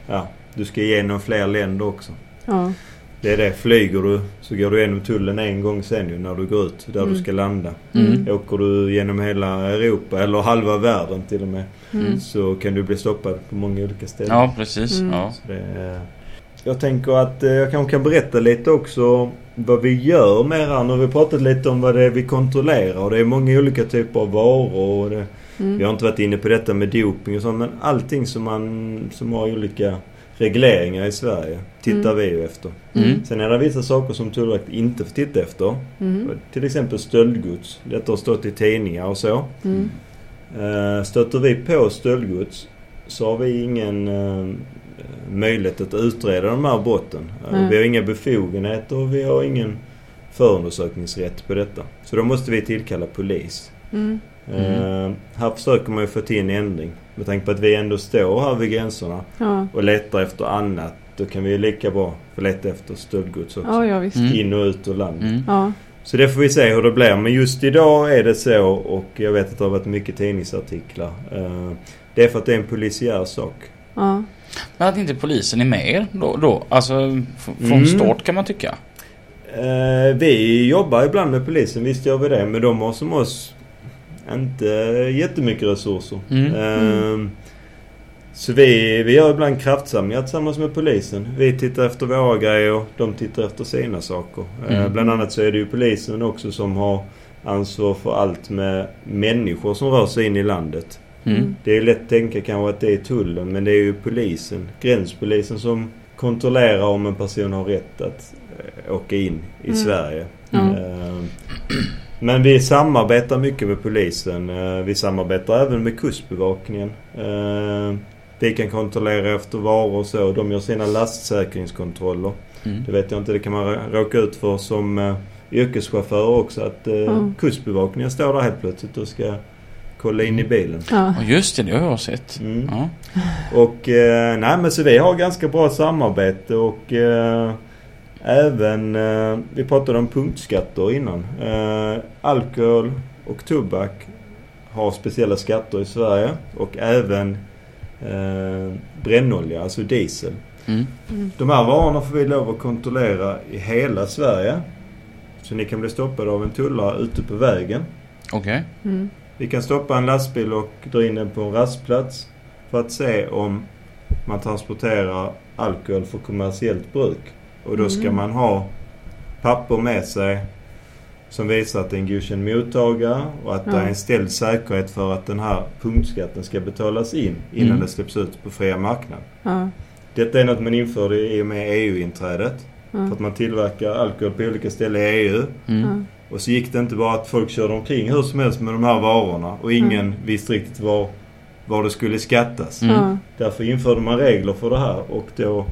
S3: ja, du ska igenom fler länder också.
S2: Ja.
S3: Det är det. Flyger du så går du igenom tullen en gång sen ju när du går ut där
S2: Mm.
S3: du ska landa.
S1: Mm.
S3: Åker du genom hela Europa eller halva världen till och med
S2: Mm.
S3: så kan du bli stoppad på många olika ställen.
S1: Ja, precis.
S2: Mm.
S1: Ja.
S3: Så det är... Jag tänker att eh, jag kanske kan berätta lite också vad vi gör här. Nu har vi pratat lite om vad det är vi kontrollerar och det är många olika typer av varor. Och det,
S2: Mm.
S3: vi har inte varit inne på detta med doping och sånt men allting som man som har olika regleringar i Sverige tittar
S2: Mm.
S3: vi ju efter.
S1: Mm.
S3: Sen är det vissa saker som Tullverket inte får titta efter.
S2: Mm.
S3: Till exempel stöldgods. Detta har stått i tidningar och så.
S2: Mm.
S3: Eh, Stöter vi på stöldgods så har vi ingen eh, möjlighet att utreda de här brotten. Eh,
S2: Nej.
S3: Vi har inga befogenheter och vi har ingen förundersökningsrätt på detta. Så då måste vi tillkalla polis.
S2: Mm.
S3: Eh, här försöker man ju få till en ändring. Med tanke på att vi ändå står här vid gränserna
S2: Ja.
S3: och letar efter annat. Då kan vi ju lika bra få leta efter stöldgods också.
S2: ja, ja visst.
S1: Mm.
S3: In och ut ur landet.
S1: Mm.
S2: Ja.
S3: Så det får vi se hur det blir. Men just idag är det så och jag vet att det har varit mycket tidningsartiklar. Eh, Det är för att det är en polisiär sak.
S2: Ja.
S1: Men att inte polisen är med er då? då alltså från
S3: Mm.
S1: start kan man tycka.
S3: Eh, Vi jobbar ibland med polisen, visst gör vi det. Men de har som oss inte jättemycket resurser.
S1: Mm.
S3: Eh, Så vi, vi gör ibland kraftsamlingar tillsammans med polisen. Vi tittar efter våra grejer, de tittar efter sina saker. Eh,
S1: Mm.
S3: Bland annat så är det ju polisen också som har ansvar för allt med människor som rör sig in i landet.
S1: Mm.
S3: Det är lätt att tänka kanske att det är tullen men det är ju polisen, gränspolisen som kontrollerar om en person har rätt att eh, åka in i
S2: Mm.
S3: Sverige. Eh, Men vi samarbetar mycket med polisen. Eh, Vi samarbetar även med Kustbevakningen. Eh, Vi kan kontrollera efter varor och så. De gör sina lastsäkringskontroller.
S1: Mm.
S3: Det vet jag inte, det kan man råka ut för som eh, yrkeschaufför också. Att
S2: Mm.
S3: Kustbevakningen står där helt plötsligt och ska kolla in i bilen.
S2: Ja.
S1: Just det, det har jag sett.
S3: Mm.
S1: Ja.
S3: Och eh, nej men så vi har ganska bra samarbete och eh, även, eh, vi pratade om punktskatter innan. Eh, alkohol och tobak har speciella skatter i Sverige och även eh, brännolja, alltså diesel.
S1: Mm.
S2: Mm.
S3: De här varorna får vi lov att kontrollera i hela Sverige. Så ni kan bli stoppade av en tullare ute på vägen.
S1: Okej.
S2: Mm.
S3: Vi kan stoppa en lastbil och dra in den på en rastplats för att se om man transporterar alkohol för kommersiellt bruk. Och då ska
S2: Mm.
S3: man ha papper med sig som visar att det är en godkänd mottagare och att det
S2: Ja.
S3: är en ställd säkerhet för att den här punktskatten ska betalas in innan
S1: Mm.
S3: det släpps ut på fria marknaden.
S2: Ja.
S3: Detta är något man införde i och med EU-inträdet. För
S2: Ja.
S3: att man tillverkar alkohol på olika ställen i EU.
S1: Mm.
S3: Och så gick det inte bara att folk körde omkring hur som helst med de här varorna och ingen
S2: Mm.
S3: visste riktigt var, var det skulle skattas.
S1: Mm.
S3: Därför införde man regler för det här och då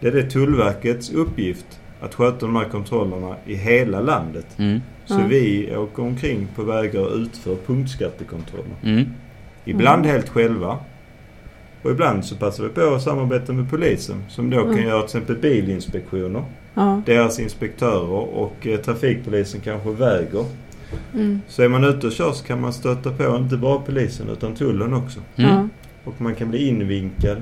S3: det är det Tullverkets uppgift att sköta de här kontrollerna i hela landet.
S1: Mm.
S3: Så vi åker omkring på vägar och utför punktskattekontroller.
S1: Mm.
S3: Ibland
S2: Mm.
S3: helt själva. Och ibland så passar vi på att samarbeta med polisen som då kan
S2: Mm.
S3: göra till exempel bilinspektioner.
S2: Ja.
S3: Deras inspektörer och eh, trafikpolisen kanske väger.
S2: Mm.
S3: Så är man ute och kör så kan man stöta på inte bara polisen utan tullen också.
S1: Mm.
S3: Och man kan bli invinkad.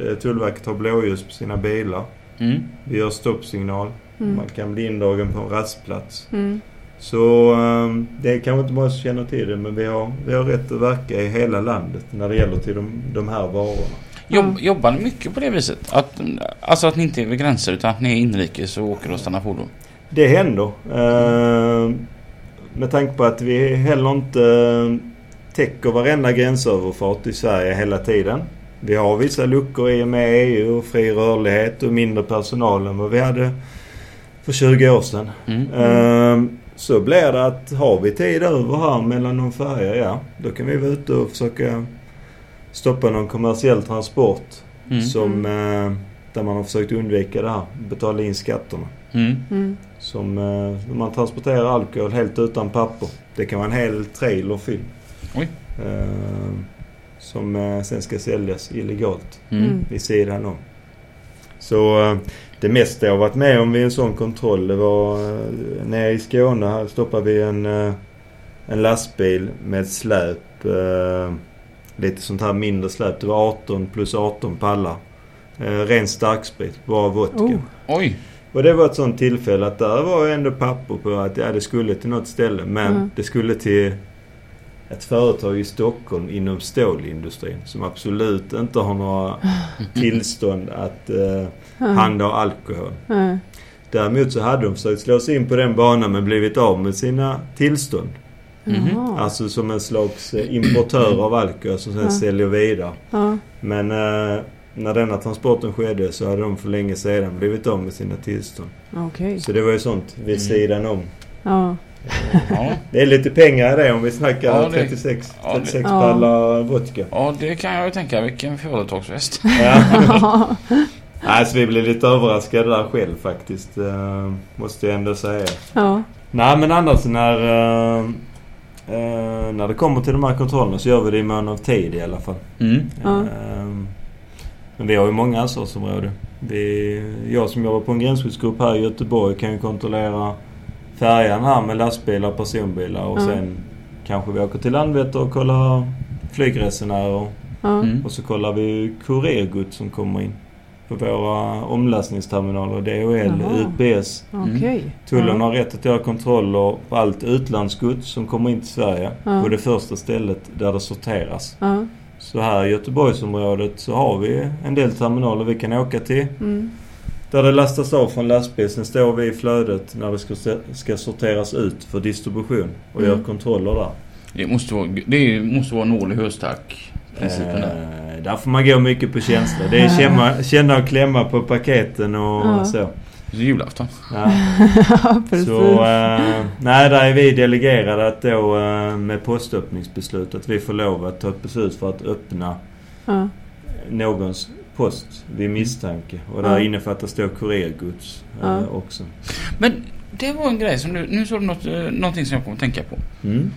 S3: Eh, Tullverket har blåljus på sina bilar.
S1: Mm.
S3: Vi gör stoppsignal.
S2: Mm.
S3: Man kan bli indragen på en rastplats.
S2: Mm.
S3: Så eh, det är kanske inte många som känner till det men vi har, vi har rätt att verka i hela landet när det gäller till de, de här varorna.
S1: Jobb, jobbar ni mycket på det viset? Att, alltså att ni inte är vid gränser utan att ni är inrikes och åker och stannar fordon?
S3: Det händer. Eh, med tanke på att vi heller inte eh, täcker varenda gränsöverfart i Sverige hela tiden. Vi har vissa luckor i och med EU och fri rörlighet och mindre personal än vad vi hade för 20 år sedan.
S1: Mm.
S3: Eh, så blir det att har vi tid över här mellan de färger, ja då kan vi vara ute och försöka stoppa någon kommersiell transport
S1: Mm.
S3: som, eh, där man har försökt undvika det här, betala in skatterna.
S1: Mm.
S2: Mm.
S3: Som eh, man transporterar alkohol helt utan papper. Det kan vara en hel trailer fylld. Eh, som eh, sen ska säljas illegalt
S1: Mm.
S2: Mm.
S3: vid sidan om. Så eh, det mesta jag har varit med om vid en sån kontroll det var eh, nere i Skåne. Här stoppade vi en, eh, en lastbil med släp. Lite sånt här mindre släp. Det var 18 plus 18 pallar. Eh, ren starksprit, bara vodka.
S2: Oh.
S1: Oj!
S3: Och det var ett sånt tillfälle att där var ändå papper på att ja, det skulle till något ställe. Men
S2: Mm.
S3: det skulle till ett företag i Stockholm inom stålindustrin som absolut inte har några [laughs] tillstånd att eh,
S2: Ja.
S3: handha alkohol.
S2: Ja.
S3: Däremot så hade de försökt slå sig in på den banan men blivit av med sina tillstånd.
S2: Jaha.
S3: Alltså som en slags eh, importör av alkohol som sen
S2: Ja.
S3: säljer vidare.
S2: Ja.
S3: Men eh, när denna transporten skedde så hade de för länge sedan blivit av med sina tillstånd.
S2: Okej.
S3: Så det var ju sånt vid
S1: Mm.
S3: sidan om.
S2: Ja.
S1: Ja.
S3: Det är lite pengar i det om vi snackar
S1: Ja, det-
S3: 36,
S1: ja, det-
S3: 36
S2: Ja.
S3: pallar vodka.
S1: ja, det kan jag ju tänka. Vilken företagsfest.
S3: Ja. [laughs] [laughs] Nej, så vi blev lite överraskade där själv faktiskt. eh, måste jag ändå säga.
S2: ja.
S3: Nej men annars när, eh, när det kommer till de här kontrollerna så gör vi det i mån av tid i alla fall.
S1: Mm.
S3: Eh, men vi har ju många ansvarsområden. Vi, jag som jobbar på en gränsskyddsgrupp här i Göteborg kan ju kontrollera färjan här med lastbilar och personbilar och
S2: Ja.
S3: sen kanske vi åker till Landvetter och kollar flygresenärer.
S1: Mm.
S3: Och så kollar vi kurirgods som kommer in på våra omlastningsterminaler. DHL,
S2: Jaha.
S3: UPS.
S2: Okej.
S3: Tullen
S2: Ja.
S3: har rätt att göra kontroller på allt utlandsgods som kommer in till Sverige.
S2: Ja.
S3: På det första stället där det sorteras.
S2: Ja.
S3: Så här i Göteborgsområdet så har vi en del terminaler vi kan åka till.
S2: Mm.
S3: Där det lastas av från lastbil. Sen står vi i flödet när det ska, ska sorteras ut för distribution och
S2: Mm.
S3: gör kontroller där.
S1: Det måste vara, det måste vara nål i höstack. Principen där.
S3: Eh, där får man gå mycket på känsla. Det är känna, [laughs] känna och klämma på paketen och
S2: Ja.
S3: så.
S1: Det är julafton.
S3: Ja. [laughs]
S2: ja, precis.
S3: Så eh, nej, där är vi delegerade att då eh, med postöppningsbeslut att vi får lov att ta ett beslut för att öppna
S2: ja.
S3: någons post vid misstanke. Och där
S2: Ja.
S3: innefattas då kurirgods eh,
S2: Ja.
S3: också.
S1: Men det var en grej som du, nu såg du något, eh, någonting som jag kom att tänka på.
S3: Mm.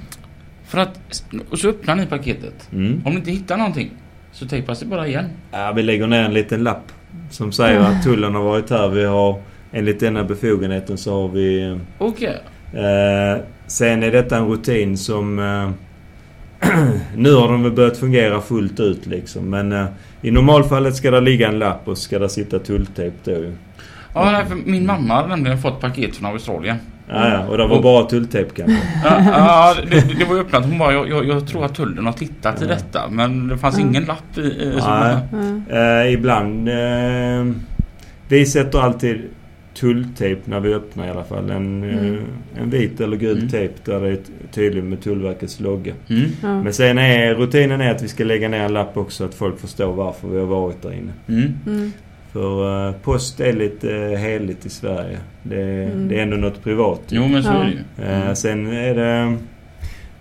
S1: För att, och så öppnar ni paketet.
S3: Mm.
S1: Om ni inte hittar någonting så tejpas det bara igen.
S3: Ja, vi lägger ner en liten lapp som säger att tullen har varit här. Vi har enligt denna befogenheten så har vi
S1: Okej.
S3: Eh, sen är detta en rutin som... Eh, [clears throat] nu har den väl börjat fungera fullt ut liksom. Men eh, i normalfallet ska det ligga en lapp och ska det sitta tulltejp då ju.
S1: Ja, nej, för min mamma hade nämligen fått paket från Australien.
S3: Ja, ja, och det var
S1: Och-
S3: bara tulltejp kanske.
S1: Ja, ja det, det var ju öppnat. Hon bara, jag, jag, jag tror att tullen har tittat i
S3: Ja.
S1: detta. Men det fanns ingen lapp i.
S2: Ja.
S3: Eh, ibland... Eh, vi sätter alltid tulltejp när vi öppnar i alla fall. En,
S2: Mm.
S3: eh, en vit eller gul
S1: Mm.
S3: tejp där det är tydligt med Tullverkets logga.
S1: Mm.
S2: Ja.
S3: Men sen är rutinen är att vi ska lägga ner en lapp också så att folk förstår varför vi har varit där inne.
S1: Mm.
S2: Mm.
S3: För eh, post är lite uh, heligt i Sverige. Det,
S2: Mm.
S3: det är ändå något privat.
S1: Jo men så
S2: Ja.
S1: är det ju.
S3: Eh,
S1: Mm.
S3: sen är det...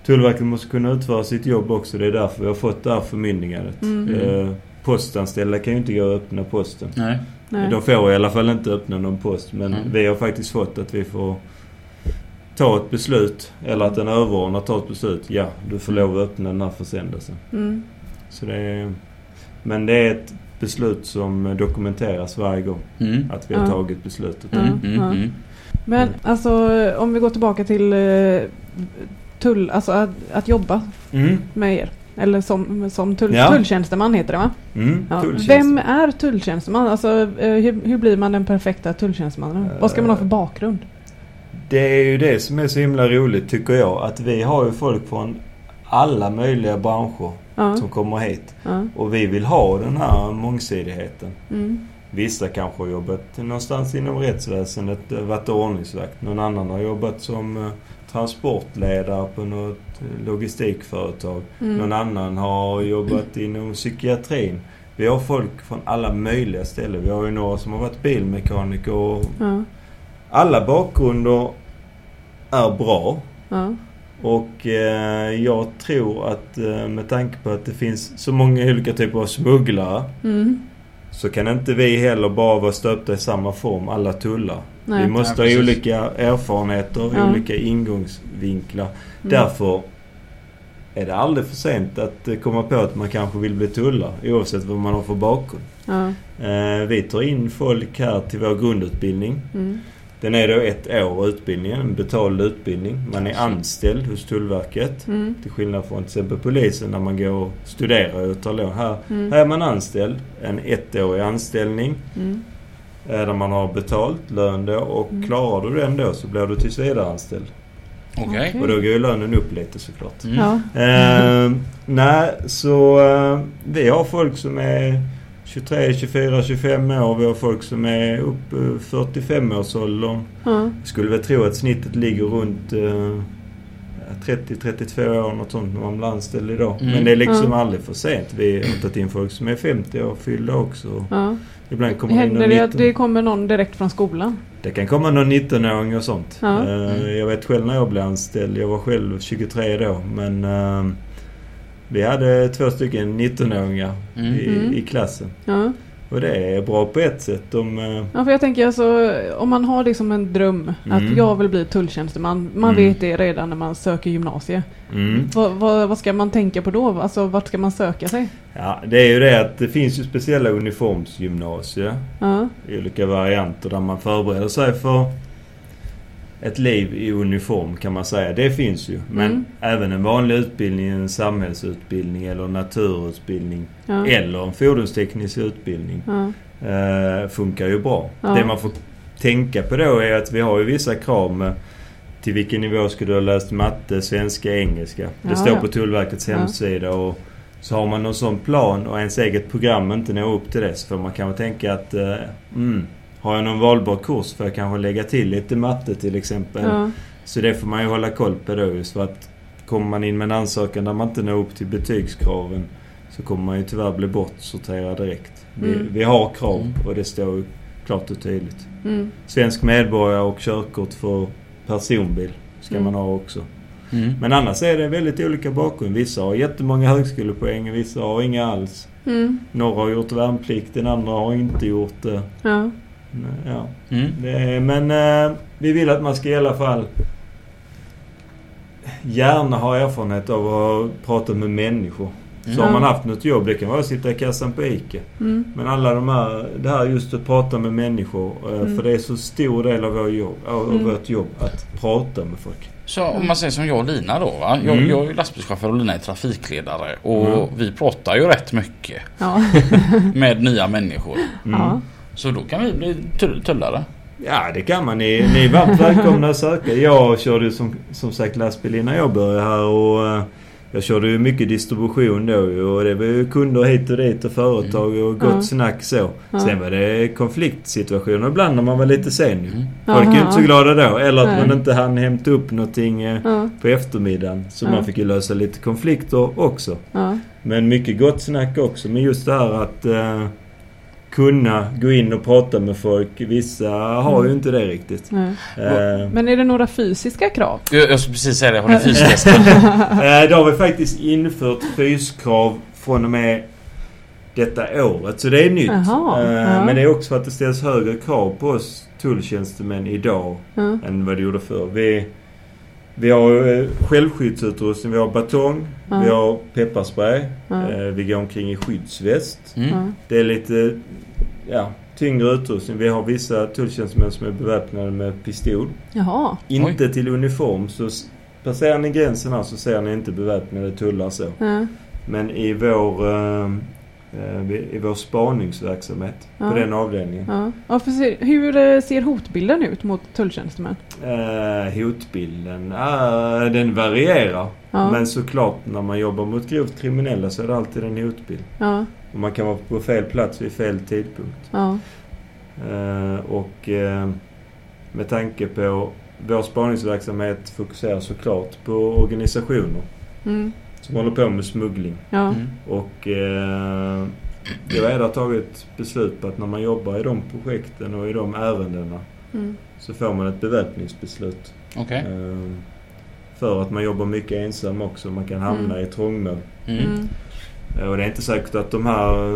S3: Tullverket måste kunna utföra sitt jobb också. Det är därför vi har fått det här förmyndigandet.
S2: Mm.
S3: Eh, postanställda kan ju inte gå och öppna posten.
S1: Nej.
S2: Nej.
S3: De får i alla fall inte öppna någon post. Men
S1: Mm.
S3: vi har faktiskt fått att vi får ta ett beslut. Eller att en överordnad tar ett beslut. Ja, du får lov att öppna den här försändelsen.
S2: Mm.
S3: Så det är, men det är ett beslut som dokumenteras varje gång.
S1: Mm.
S3: Att vi har
S2: Ja.
S3: tagit beslutet.
S1: Mm. Mm.
S2: ja.
S1: Mm.
S2: Men alltså om vi går tillbaka till eh, tull, alltså att, att jobba
S3: Mm.
S2: med er. Eller som, som tull,
S3: Ja.
S2: tulltjänsteman heter det va?
S3: Mm.
S2: Ja. Vem är tulltjänsteman? Alltså eh, hur, hur blir man den perfekta tulltjänstemannen? Vad ska man ha för bakgrund?
S3: Det är ju det som är så himla roligt tycker jag. Att vi har ju folk från alla möjliga branscher
S2: Ja.
S3: som kommer hit.
S2: ja.
S3: Och vi vill ha den här mångsidigheten.
S2: Mm.
S3: Vissa kanske har jobbat någonstans inom rättsväsendet, varit ordningsvakt. Någon annan har jobbat som eh, transportledare på något eh, logistikföretag.
S2: Mm.
S3: Någon annan har jobbat inom psykiatrin. Vi har folk från alla möjliga ställen. Vi har ju några som har varit bilmekaniker och
S2: Ja.
S3: alla bakgrunder är bra.
S2: Ja.
S3: Och eh, jag tror att eh, med tanke på att det finns så många olika typer av smugglare
S2: Mm.
S3: så kan inte vi heller bara vara stöpta i samma form, alla tullar.
S2: Nej.
S3: Vi måste
S1: Nej,
S3: ha olika erfarenheter,
S2: Ja.
S3: olika ingångsvinklar.
S2: Mm.
S3: Därför är det aldrig för sent att eh, komma på att man kanske vill bli tullare oavsett vad man har för bakgrund.
S2: Ja.
S3: Eh, vi tar in folk här till vår grundutbildning.
S2: Mm.
S3: Den är då ett år utbildningen, en betald utbildning. Man är anställd hos Tullverket.
S2: Mm.
S3: Till skillnad från till exempel polisen när man går och studerar och tar lån. Här,
S2: Mm.
S3: här är man anställd. En ettårig anställning.
S2: Mm.
S3: Där man har betalt lön då. Och
S2: Mm.
S3: klarar du den då så blir du tills vidare anställd.
S1: Okej.
S2: Okej.
S3: Och då går ju lönen upp lite såklart.
S1: Mm.
S2: Ja.
S3: Eh, nej, så eh, vi har folk som är 23, 24, 25 år. Vi har folk som är upp eh, 45 årsåldern.
S2: Ja.
S3: Jag skulle väl tro att snittet ligger runt eh, 30-32 år något sånt när man blir anställd idag.
S1: Mm.
S3: Men det är liksom
S2: Ja.
S3: aldrig för sent. Vi har tagit in folk som är 50 år fyllda också.
S2: Ja.
S3: Ibland kommer det in
S2: Händer det att
S3: 19.
S2: det kommer någon direkt från skolan?
S3: Det kan komma någon 19-åring och sånt.
S2: Ja.
S3: Eh,
S1: Mm.
S3: Jag vet själv när jag blev anställd. Jag var själv 23 då. Men eh, vi hade två stycken 19-åringar
S1: Mm.
S3: i,
S2: Mm.
S3: i klassen.
S2: Ja.
S3: Och det är bra på ett sätt. De, eh,
S2: Ja, för jag tänker alltså om man har liksom en dröm att
S3: Mm.
S2: jag vill bli tulltjänsteman. Man
S3: Mm.
S2: vet det redan när man söker gymnasie.
S3: mm.
S2: Vad, vad, vad ska man tänka på då? Alltså vart ska man söka sig?
S3: Ja, det är ju det att det finns ju speciella uniformsgymnasier
S2: Ja.
S3: i olika varianter där man förbereder sig för ett liv i uniform kan man säga. Det finns ju. Men
S2: Mm.
S3: även en vanlig utbildning, en samhällsutbildning eller naturutbildning
S2: Ja.
S3: eller en fordonsteknisk utbildning
S2: Ja.
S3: eh, funkar ju bra.
S2: Ja.
S3: Det man får tänka på då är att vi har ju vissa krav med till vilken nivå ska du ha läst matte, svenska, engelska. Det står på Tullverkets hemsida och så har man någon sån plan och ens eget program inte når upp till det så får man kanske tänka att eh, mm, har jag någon valbar kurs får jag kanske lägga till lite matte till exempel.
S2: Ja.
S3: Så det får man ju hålla koll på då för att kommer man in med en ansökan där man inte når upp till betygskraven så kommer man ju tyvärr bli bortsorterad direkt. Vi,
S2: Mm.
S3: vi har krav
S1: Mm.
S3: och det står ju klart och tydligt.
S2: Mm.
S3: Svensk medborgare och körkort för personbil ska
S2: Mm.
S3: man ha också.
S1: Mm.
S3: Men annars är det väldigt olika bakgrund. Vissa har jättemånga [laughs] högskolepoäng, vissa har inga alls.
S2: Mm.
S3: Några har gjort värnplikt, den andra har inte gjort det.
S2: Ja.
S3: Ja.
S1: Mm.
S3: Det är, men eh, vi vill att man ska i alla fall gärna ha erfarenhet av att prata med människor. Så
S1: Mm.
S3: har man haft något jobb, det kan vara att sitta i kassan på ICA.
S2: Mm.
S3: Men alla de här, det här just att prata med människor. eh,
S2: Mm.
S3: För det är så stor del av, vår jobb, av
S2: Mm.
S3: vårt jobb att prata med folk.
S1: Så om man säger som jag och Lina då va? Jag,
S3: Mm.
S1: jag är ju lastbilschaufför och Lina är trafikledare och
S3: Mm.
S1: vi pratar ju rätt mycket
S2: Ja. [laughs]
S1: med nya människor.
S3: Mm.
S2: ja.
S1: Så då kan vi bli tull- tullare.
S3: Ja, det kan man. Ni, ni är varmt välkomna att söka. Jag körde ju som, som sagt lastbil innan jag började här och eh, jag körde ju mycket distribution då och det var ju kunder hit och dit och företag och gott
S2: Ja.
S3: snack så.
S2: Ja.
S3: Sen var det konfliktsituationer ibland när man var lite sen.
S1: Mm.
S3: Folk är ju inte så glada då. Eller att
S2: Nej.
S3: man inte hann hämta upp någonting eh, på eftermiddagen. Så man fick ju lösa lite konflikter också. Men mycket gott snack också. Men just det här att eh, kunna gå in och prata med folk. Vissa har ju
S2: Mm.
S3: inte det riktigt.
S2: Nej.
S3: Eh,
S2: Men är det några fysiska krav?
S1: Jag, jag skulle precis säga det, har ni fystest? [laughs]
S3: Eh, Då har vi faktiskt infört fyskrav från och med detta året. Så det är nytt.
S2: Jaha,
S3: Eh,
S2: ja.
S3: Men det är också för att det ställs högre krav på oss tulltjänstemän idag
S2: Ja.
S3: än vad det gjorde förr. Vi, vi har eh, självskyddsutrustning, vi har batong,
S2: Ja.
S3: vi har pepparspray,
S2: Ja.
S3: eh, vi går omkring i skyddsväst.
S1: Mm.
S2: Ja.
S3: Det är lite ja, tyngre utrustning. Vi har vissa tulltjänstemän som är beväpnade med pistol.
S2: Jaha.
S3: Inte till uniform så passerar ni gränsen här så ser ni inte beväpnade tullar så.
S2: Ja.
S3: Men i vår, eh, eh, i vår spaningsverksamhet
S2: Ja.
S3: på den avdelningen.
S2: Ja. Ja, för hur eh, ser hotbilden ut mot tulltjänstemän?
S3: Eh, hotbilden, eh, den varierar.
S2: Ja.
S3: Men såklart när man jobbar mot grovt kriminella så är det alltid en hotbild.
S2: Ja.
S3: Och man kan vara på fel plats vid fel tidpunkt.
S2: Ja.
S3: Eh, och eh, med tanke på vår spaningsverksamhet fokuserar såklart på organisationer
S2: Mm.
S3: som håller på med smuggling.
S2: Ja.
S1: Mm.
S3: Och eh, jag har redan tagit beslut på att när man jobbar i de projekten och i de ärendena
S2: Mm.
S3: så får man ett beväpningsbeslut.
S1: Okej.
S3: Eh, för att man jobbar mycket ensam också. Man kan hamna
S2: Mm.
S3: i trångmål. Eh, Och det är inte säkert att de här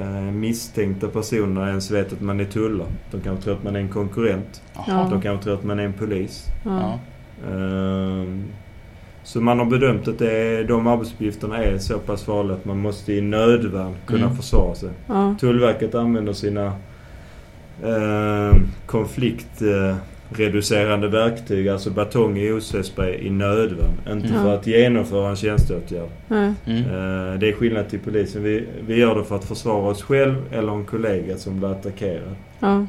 S3: eh, misstänkta personerna ens vet att man är tullare. De kan tro att man är en konkurrent.
S2: Ja.
S3: De kan tro att man är en polis.
S2: Ja.
S3: Ehm, Så man har bedömt att det är, de arbetsuppgifterna är så pass farliga att man måste i nödvärn kunna
S1: Mm.
S3: försvara sig.
S2: Ja.
S3: Tullverket använder sina eh, konfliktreducerande verktyg, alltså batong och OC-spray i nödvärn. Inte
S2: Ja.
S3: för att genomföra en tjänsteåtgärd.
S1: Mm.
S3: Eh, det är skillnad till polisen. Vi, vi gör det för att försvara oss själv eller en kollega som blir attackerad.
S1: Mm.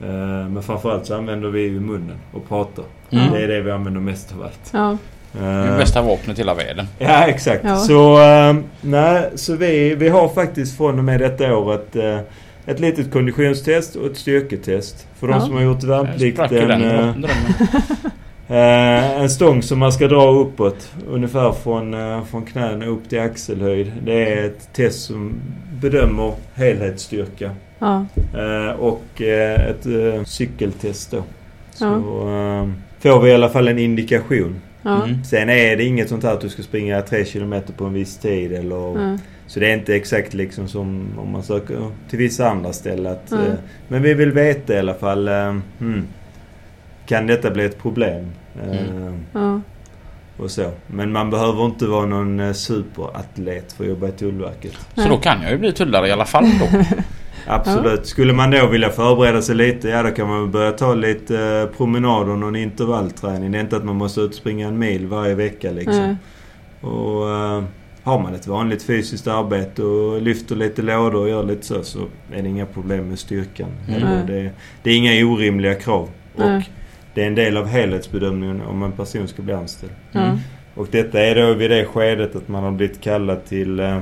S3: Eh, men framförallt så använder vi ju munnen och pratar.
S1: Mm.
S3: Det är det vi använder mest av allt.
S2: Ja.
S1: Det är
S3: Eh,
S1: bästa vapnet i hela världen.
S3: Ja, exakt.
S2: Ja.
S3: Så, eh, nej, så vi, vi har faktiskt från och med detta året eh, ett litet konditionstest och ett styrketest. För de
S2: Ja.
S3: som har gjort värnplikten.
S1: den
S3: Eh, [laughs] eh, en stång som man ska dra uppåt. Ungefär från, eh, från knäna upp till axelhöjd. Det är ett test som bedömer helhetsstyrka.
S2: Ja.
S3: Eh, och eh, ett eh, cykeltest då. Så
S2: Ja.
S3: eh, får vi i alla fall en indikation.
S2: Ja.
S1: Mm.
S3: Sen är det inget sånt här att du ska springa 3 kilometer på en viss tid eller...
S2: Ja.
S3: Så det är inte exakt liksom som om man söker till vissa andra ställen. Att,
S2: Mm.
S3: eh, men vi vill veta i alla fall. Eh, hmm, kan detta bli ett problem? Eh,
S1: Mm.
S2: Ja.
S3: Och så. Men man behöver inte vara någon eh, superatlet för att jobba i Tullverket.
S1: Så då kan jag ju bli tullare i alla fall då. [laughs]
S3: Absolut. Skulle man då vilja förbereda sig lite, ja då kan man börja ta lite eh, promenad och någon intervallträning. Det är inte att man måste ut och springa en mil varje vecka liksom.
S2: Nej.
S3: Och eh, har man ett vanligt fysiskt arbete och lyfter lite lådor och gör lite så, så är det inga problem med styrkan.
S1: Mm.
S3: Det, det är inga orimliga krav.
S2: Nej.
S3: Och det är en del av helhetsbedömningen om en person ska bli anställd.
S1: Mm.
S3: Och detta är då vid det skedet att man har blivit kallad till eh,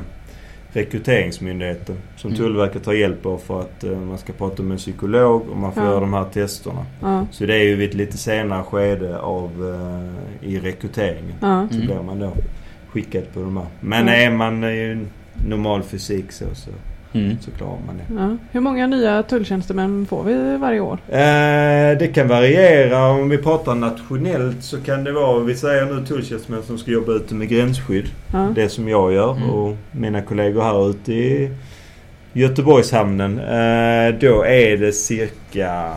S3: Rekryteringsmyndigheten som
S1: Mm.
S3: Tullverket har hjälp av för att eh, man ska prata med en psykolog och man får
S2: Ja.
S3: göra de här testerna.
S2: Ja.
S3: Så det är ju vid ett lite senare skede av eh, i rekryteringen.
S2: Ja.
S3: Så
S1: Mm.
S3: blir man då skickad på de här. Men
S2: Ja.
S3: är man i normal fysik så, så
S1: Mm.
S3: så klarar man det.
S2: Ja. Hur många nya tulltjänstemän får vi varje år?
S3: Eh, det kan variera. Om vi pratar nationellt så kan det vara, vi säger nu tulltjänstemän som ska jobba ute med gränsskydd.
S2: Ja.
S3: Det som jag gör
S1: Mm.
S3: och mina kollegor här ute i Göteborgshamnen. Eh, då är det cirka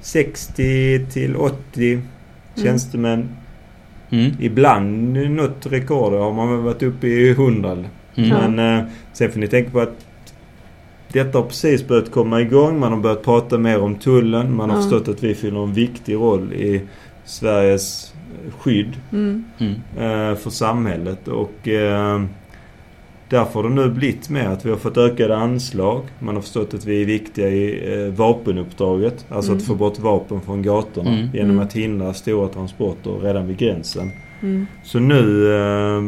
S3: 60 till 80 tjänstemän.
S1: Mm.
S3: Ibland något rekord har man väl varit uppe i 100.
S1: Mm.
S3: Men eh, sen får ni tänka på att detta har precis börjat komma igång. Man har börjat prata mer om tullen. Man har
S2: Ja.
S3: förstått att vi fyller en viktig roll i Sveriges skydd
S2: Mm.
S1: Mm.
S3: eh, för samhället. Och eh, därför har det nu blivit mer att vi har fått ökade anslag. Man har förstått att vi är viktiga i eh, vapenuppdraget. Alltså
S2: Mm.
S3: att få bort vapen från gatorna
S1: Mm.
S3: genom
S2: Mm.
S3: att hindra stora transporter redan vid gränsen.
S2: Mm.
S3: Så nu eh,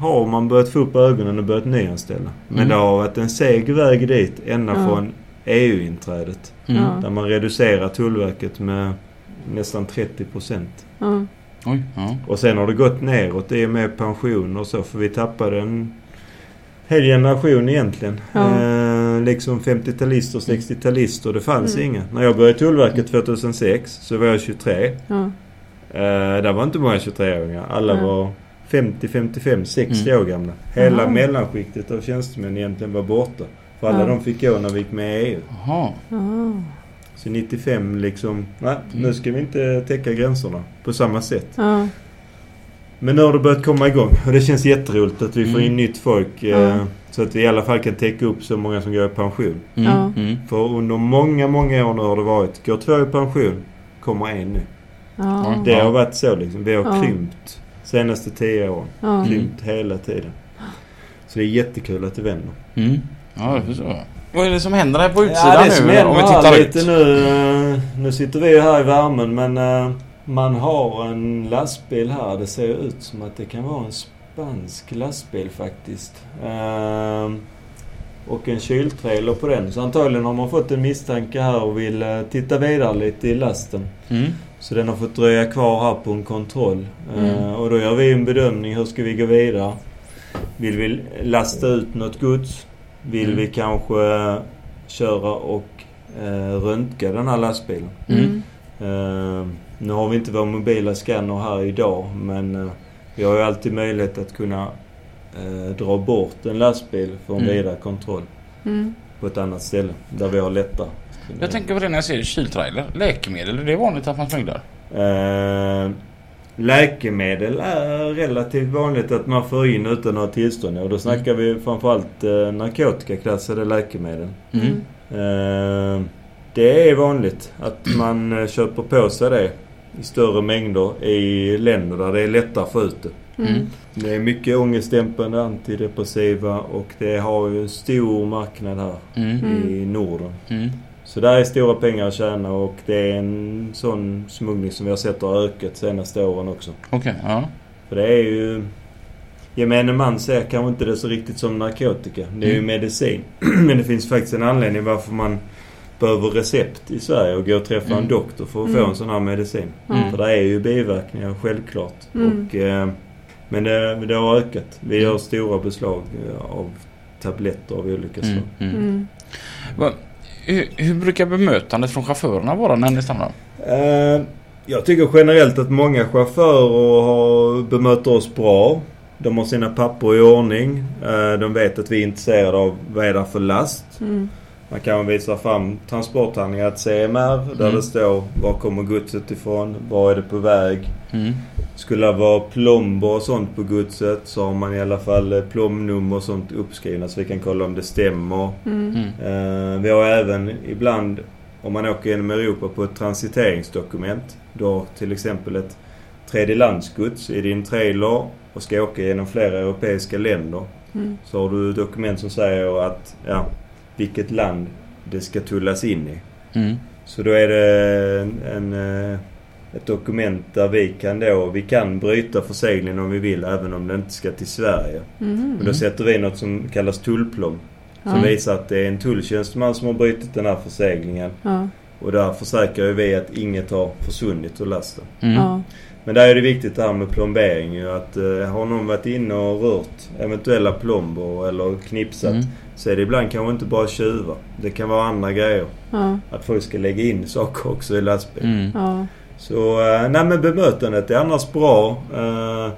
S3: har man börjat få upp ögonen och börjat nyanställa. Men
S1: Mm.
S3: det har varit en seg väg dit ända
S2: Ja.
S3: från EU-inträdet.
S1: Mm.
S3: Där man reducerar Tullverket med nästan 30 procent.
S2: Ja.
S1: Oj, ja.
S3: Och sen har det gått neråt i och med pension och så. För vi tappade en hel generation egentligen.
S2: Ja.
S3: Eh, liksom 50-talister, 60-talister. Det fanns
S2: Mm.
S3: inga. När jag började i Tullverket 2006 så var jag 23.
S2: Ja.
S3: Eh, där var inte många 23-åringar. Alla
S2: Nej.
S3: var 50, 55, 60
S1: Mm.
S3: år gamla. Hela
S2: Jaha.
S3: mellanskiktet av tjänstemän egentligen var borta. För alla
S2: Ja.
S3: de fick gå när vi gick med i EU.
S1: Jaha.
S2: Ja.
S3: Så 95 liksom, nej
S1: Mm.
S3: nu ska vi inte täcka gränserna på samma sätt.
S2: Ja.
S3: Men nu har det börjat komma igång och det känns jätteroligt att vi får
S1: Mm.
S3: in nytt folk. Eh,
S2: Ja.
S3: Så att vi i alla fall kan täcka upp så många som går i pension.
S1: Mm. Mm.
S3: För under många, många år nu har det varit, går två i pension, kommer en nu. Det har varit så liksom. Vi har krympt senaste tio åren.
S2: Ja.
S1: Mm.
S3: Krympt hela tiden. Så det är jättekul att det vänder.
S1: Mm. Ja, det förstår jag. Vad är det som händer här på utsidan
S3: Ja, det som
S1: nu?
S3: händer
S1: Om vi tittar
S3: lite
S1: ut.
S3: nu. eh, Nu sitter vi ju här i värmen men eh, man har en lastbil här. Det ser ut som att det kan vara en spansk lastbil faktiskt. Eh, Och en kyltrailer på den. Så antagligen har man fått en misstanke här och vill eh, titta vidare lite i lasten.
S1: Mm.
S3: Så den har fått dröja kvar här på en kontroll. Eh,
S2: Mm.
S3: Och då gör vi en bedömning. Hur ska vi gå vidare? Vill vi lasta ut något gods? Vill
S1: Mm.
S3: vi kanske eh, köra och eh, röntga den här lastbilen?
S2: Mm.
S3: Nu har vi inte vår mobila scanner här idag men eh, vi har ju alltid möjlighet att kunna eh, dra bort en lastbil för en
S1: Mm.
S3: vidare kontroll
S2: Mm.
S3: på ett annat ställe där vi har lättare.
S1: Jag tänker på det när jag ser kyltrailer. Läkemedel, är det vanligt att man smugglar?
S3: Eh, läkemedel är relativt vanligt att man får in utan att ha tillstånd. Och då snackar vi framförallt eh, narkotikaklassade läkemedel.
S1: Mm.
S3: Eh, det är vanligt att man eh, köper på sig det i större mängder i länder där det är lättare att få ut det.
S2: Mm.
S3: Det är mycket ångestdämpande antidepressiva och det har ju en stor marknad här
S1: Mm.
S2: Mm.
S3: i Norden.
S1: Mm.
S3: Så där är stora pengar att tjäna och det är en sån smuggling som vi har sett har ökat senaste åren också.
S1: Okej, ja.
S3: För det är ju... Gemene man ser kanske inte det så riktigt som narkotika. Det är ju
S1: Mm.
S3: medicin. [clears throat] Men det finns faktiskt en anledning varför man behöver recept i Sverige och gå och träffa
S1: Mm.
S3: en doktor för att
S2: Mm.
S3: få en sån här medicin.
S2: Ja.
S3: För det är ju biverkningar självklart.
S2: Mm.
S3: Och, eh, men det, det har ökat. Vi
S1: Mm.
S3: gör stora beslag eh, av tabletter av olika slag.
S1: Mm. Mm.
S2: Mm.
S1: Va- Hur, hur brukar bemötandet från chaufförerna vara när ni stannar?
S3: Eh, jag tycker generellt att många chaufförer har, bemöter oss bra. De har sina papper i ordning. Eh, de vet att vi är intresserade av vad är det för last. Man kan visa fram transporthandlingar, ett CMR där
S1: Mm.
S3: det står var kommer godset ifrån, var är det på väg.
S1: Mm.
S3: Skulle det vara plomber och sånt på godset så har man i alla fall eh, plomnummer och sånt uppskrivna så vi kan kolla om det stämmer.
S2: Mm.
S1: Mm.
S3: Eh, vi har även ibland, om man åker genom Europa på ett transiteringsdokument. Du har till exempel ett tredjelandsgods i din trailer och ska åka genom flera europeiska länder.
S2: Mm.
S3: Så har du dokument som säger att, ja, vilket land det ska tullas in i.
S1: Mm.
S3: Så då är det en, en, eh, ett dokument där vi kan då, vi kan bryta förseglingen om vi vill även om det inte ska till Sverige.
S2: Mm.
S3: Men då
S1: Mm.
S3: sätter vi något som kallas tullplom. Som
S2: Ja.
S3: visar att det är en tulltjänsteman som har brutit den här förseglingen.
S2: Ja.
S3: Och där försäkrar vi att inget har försvunnit ur lasten.
S1: Mm.
S3: Men där är det viktigt det här med plombering ju. Att eh, har någon varit inne och rört eventuella plomber eller knipsat
S1: Mm.
S3: så är det ibland kanske inte bara tjuvar. Det kan vara andra grejer.
S2: Ja.
S3: Att folk ska lägga in saker också i lastbilen.
S1: Mm.
S2: Ja.
S3: Så eh, nej men bemötandet är annars bra. Eh,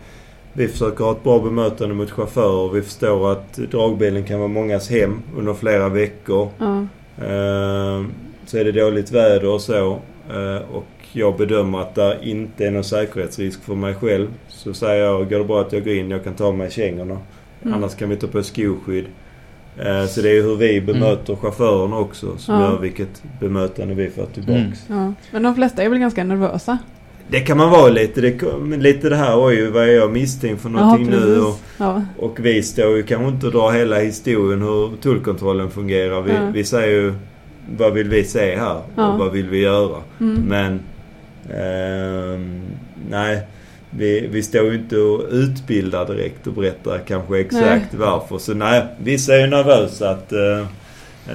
S3: vi försöker ha ett bra bemötande mot chaufförer. Vi förstår att dragbilen kan vara mångas hem under flera veckor.
S2: Ja.
S3: Eh, så är det dåligt väder och så. eh, och jag bedömer att det inte är någon säkerhetsrisk för mig själv. Så säger jag, går det bra att jag går in, jag kan ta mig kängorna.
S2: Mm.
S3: Annars kan vi ta på skoskydd. Eh, så det är hur vi bemöter chaufförerna också som
S2: Ja.
S3: gör vilket bemötande vi får tillbaks.
S1: Mm.
S2: Ja. Men de flesta är väl ganska nervösa?
S3: Det kan man vara lite. Det, lite det här, oj vad är jag misstänkt för någonting
S2: ja,
S3: nu? Och,
S2: Ja.
S3: och vi står ju kanske inte och drar hela historien hur tullkontrollen fungerar. Vi,
S2: Ja.
S3: vi säger ju vad vill vi se här
S2: Ja.
S3: och vad vill vi göra?
S2: Mm.
S3: Men ehm, nej, vi, vi står ju inte och utbildar direkt och berättar kanske exakt varför. Så nej, vissa är ju nervösa att eh,